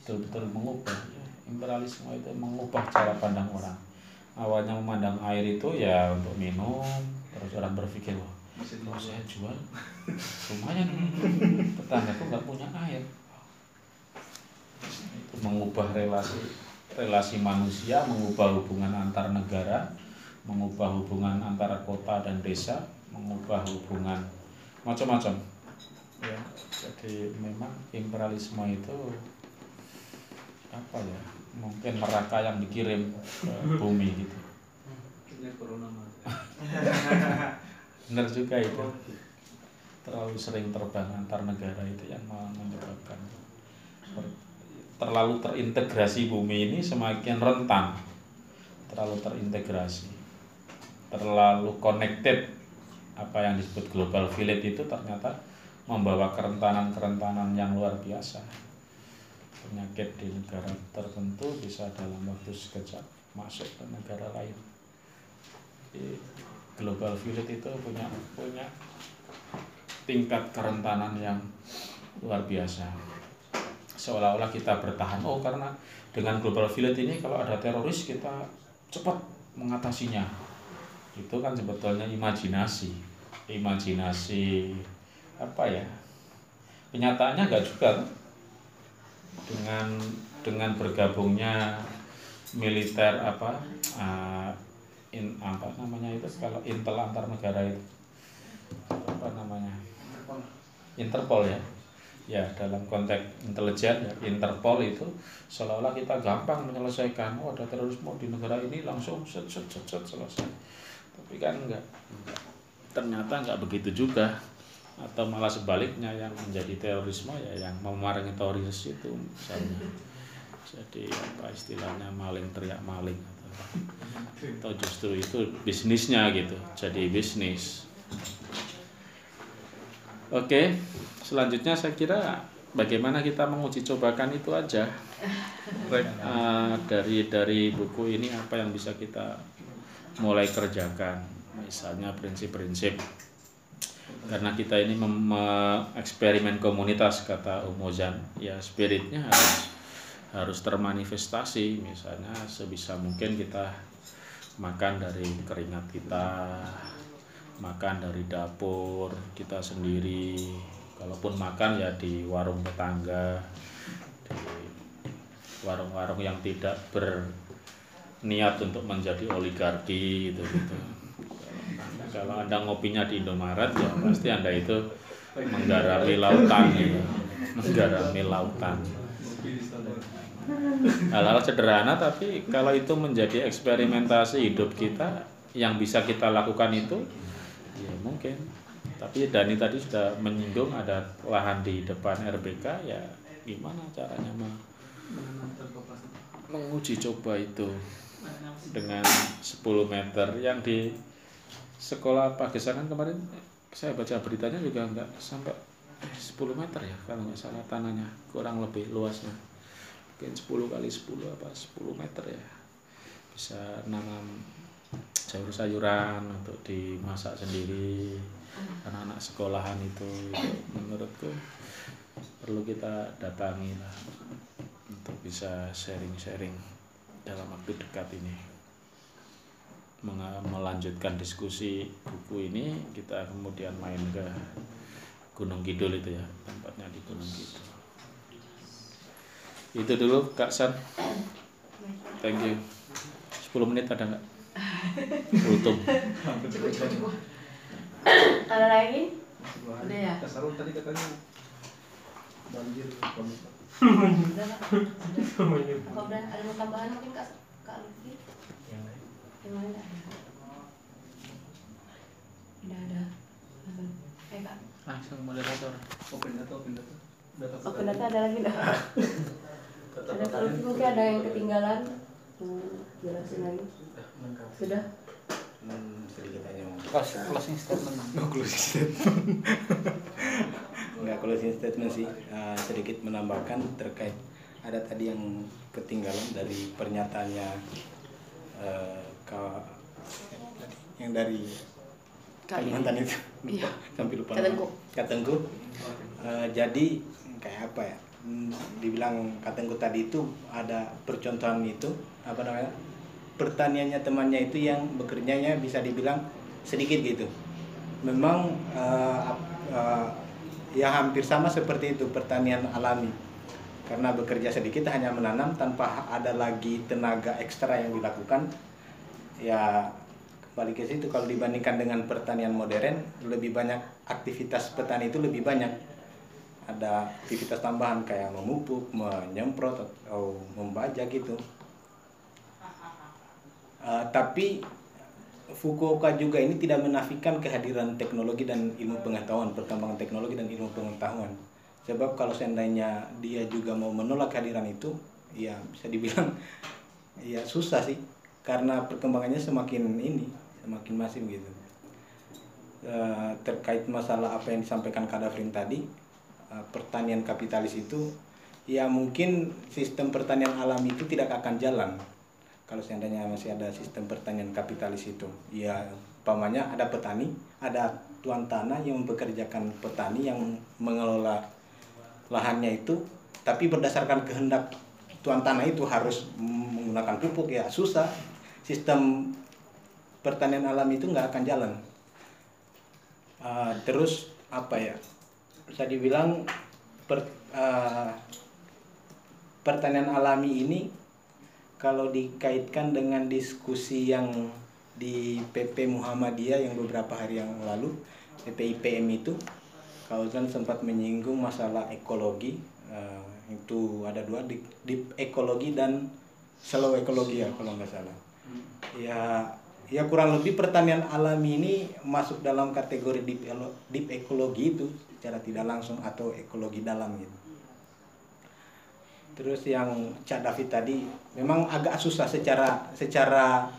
Betul-betul mengubah ya. imperialisme itu mengubah cara pandang orang. Awalnya memandang air itu ya untuk minum terus orang berpikir wah kalau saya jual. Lumayan tetanggaku nggak punya air. Itu mengubah relasi relasi manusia mengubah hubungan antar negara mengubah hubungan antara kota dan desa mengubah hubungan macam-macam. Ya jadi memang imperialisme itu apa ya mungkin neraka yang dikirim ke bumi gitu. Benar juga itu. Terlalu sering terbang antar negara itu yang menyebabkan terlalu terintegrasi bumi ini semakin rentan. Terlalu terintegrasi terlalu connected apa yang disebut global village itu ternyata membawa kerentanan-kerentanan yang luar biasa. Penyakit di negara tertentu bisa dalam waktu sekejap masuk ke negara lain. Jadi, global village itu punya punya tingkat kerentanan yang luar biasa. Seolah-olah kita bertahan. Oh karena dengan global village ini kalau ada teroris kita cepat mengatasinya itu kan sebetulnya imajinasi. Imajinasi apa ya kenyataannya enggak juga kan? dengan dengan bergabungnya militer apa uh, in, apa namanya itu kalau intel antar negara itu. Apa namanya? Interpol. Ya. Ya dalam konteks intelijen ya Interpol itu seolah-olah kita gampang menyelesaikan. Oh ada terorisme di negara ini langsung set set set, set selesai tapi kan enggak, ternyata enggak begitu juga. Atau malah sebaliknya yang menjadi terorisme ya yang memaringi teroris itu misalnya. Jadi apa istilahnya maling teriak maling atau, atau justru itu bisnisnya gitu jadi bisnis. Oke selanjutnya saya kira bagaimana kita menguji cobakan itu aja. Eh, dari dari buku ini apa yang bisa kita mulai kerjakan misalnya prinsip-prinsip. Karena kita ini eksperimen komunitas kata Umozan ya spiritnya harus harus termanifestasi. Misalnya sebisa mungkin kita makan dari keringat kita makan dari dapur kita sendiri. Kalaupun makan ya di warung tetangga di warung-warung yang tidak berniat untuk menjadi oligarki gitu gitu. Kalau anda ngopinya di Indomaret ya pasti anda itu menggarami lautan gitu. Menggarami lautan. Hal-hal sederhana tapi kalau itu menjadi eksperimentasi hidup kita yang bisa kita lakukan itu ya mungkin. Tapi Dani tadi sudah menyinggung ada lahan di depan RBK ya gimana caranya mah menguji coba itu dengan 10 meter yang di sekolah Pagesangan kemarin saya baca beritanya juga enggak sampai 10 meter ya kalau nggak salah tanahnya kurang lebih luasnya. Mungkin 10 kali 10 apa 10 meter ya. Bisa nanam sayur-sayuran untuk dimasak sendiri. Anak-anak sekolahan itu, itu menurutku perlu kita datangi lah untuk bisa sharing-sharing dalam waktu dekat ini melanjutkan diskusi buku ini kita kemudian main ke Gunung Kidul itu ya tempatnya di Gunung Kidul. Itu dulu Kak San. Thank you. 10 menit ada nggak? Kultum cukup cukup cukup. Ada lagi? Udah ya? Tadi katanya banjir udah udah ada. Mau tambahan mungkin kak? Kak lain nggak ada udah ada eh kak langsung moderator. Open data open data. Data open data ada lagi nggak? Ada Lutfi mungkin ada yang ketinggalan Hmm, jelasin lagi. Sudah Hmm, sedikit aja mau. Close- closing statement. Oh, closing statement. Enggak closing statement sih, Eh, sedikit menambahkan terkait ada tadi yang ketinggalan dari pernyataannya eh, Kak yang dari Kalimantan itu Iya. sampai lupa Kak nama. Tengku. Kak Tengku. Eh, jadi kayak apa ya Hmm, dibilang Kak Tengku tadi itu ada percontohan itu apa namanya pertaniannya temannya itu yang bekerjanya bisa dibilang sedikit gitu memang ap- eh, ya hampir sama seperti itu pertanian alami karena bekerja sedikit hanya menanam tanpa ada lagi tenaga ekstra yang dilakukan ya kembali ke situ kalau dibandingkan dengan pertanian modern lebih banyak aktivitas petani itu lebih banyak ada aktivitas tambahan kayak memupuk, menyemprot atau membajak gitu. Uh, tapi Fukuoka juga ini tidak menafikan kehadiran teknologi dan ilmu pengetahuan, perkembangan teknologi dan ilmu pengetahuan. Sebab kalau seandainya dia juga mau menolak kehadiran itu, ya bisa dibilang ya susah sih, karena perkembangannya semakin ini, semakin masif gitu. Eh, terkait masalah apa yang disampaikan Kadafrin tadi, eh, pertanian kapitalis itu, ya mungkin sistem pertanian alami itu tidak akan jalan kalau seandainya masih ada sistem pertanian kapitalis itu ya umpamanya ada petani ada tuan tanah yang mempekerjakan petani yang mengelola lahannya itu tapi berdasarkan kehendak tuan tanah itu harus menggunakan pupuk ya susah sistem pertanian alami itu nggak akan jalan. Uh, terus apa ya? Bisa dibilang per, uh, pertanian alami ini kalau dikaitkan dengan diskusi yang di PP Muhammadiyah yang beberapa hari yang lalu PPIPM itu Kauzan sempat menyinggung masalah ekologi. Eh, itu ada dua deep, deep ekologi dan slow ekologi ya kalau nggak salah ya ya kurang lebih pertanian alami ini masuk dalam kategori deep, deep ekologi itu secara tidak langsung atau ekologi dalam gitu. Terus yang Cak David tadi memang agak susah secara secara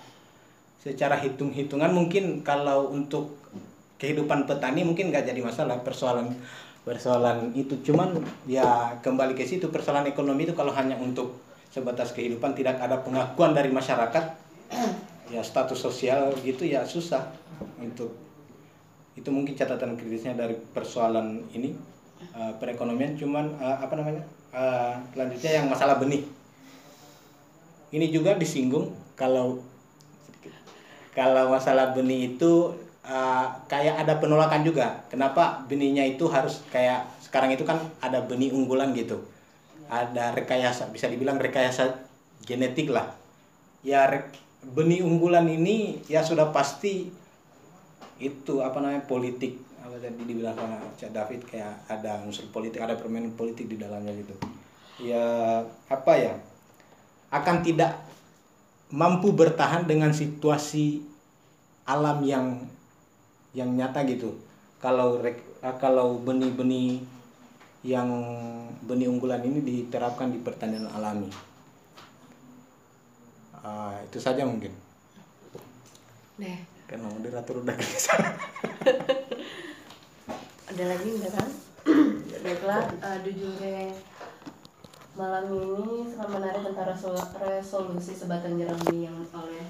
secara hitung-hitungan. Mungkin kalau untuk kehidupan petani mungkin nggak jadi masalah persoalan persoalan itu. Cuman ya kembali ke situ persoalan ekonomi itu kalau hanya untuk sebatas kehidupan tidak ada pengakuan dari masyarakat ya status sosial gitu ya susah untuk itu mungkin catatan kritisnya dari persoalan ini eh, perekonomian. Cuman eh, apa namanya eh, selanjutnya yang masalah benih. Ini juga disinggung kalau kalau masalah benih itu eh, kayak ada penolakan juga. Kenapa benihnya itu harus kayak sekarang itu kan ada benih unggulan gitu. Ada rekayasa bisa dibilang rekayasa genetik lah. Ya benih unggulan ini ya sudah pasti itu apa namanya politik. Apa tadi dibilang sama Cak David kayak ada unsur politik ada permainan politik di dalamnya gitu. Ya apa ya akan tidak mampu bertahan dengan situasi alam yang yang nyata gitu. Kalau kalau benih-benih yang benih unggulan ini diterapkan di pertanian alami Ah, itu saja mungkin. Deh. Karena moderator udah gelisah ada lagi enggak kan baiklah uh, jujurnya malam ini sangat menarik tentang resol- resolusi sebatang jerami yang oleh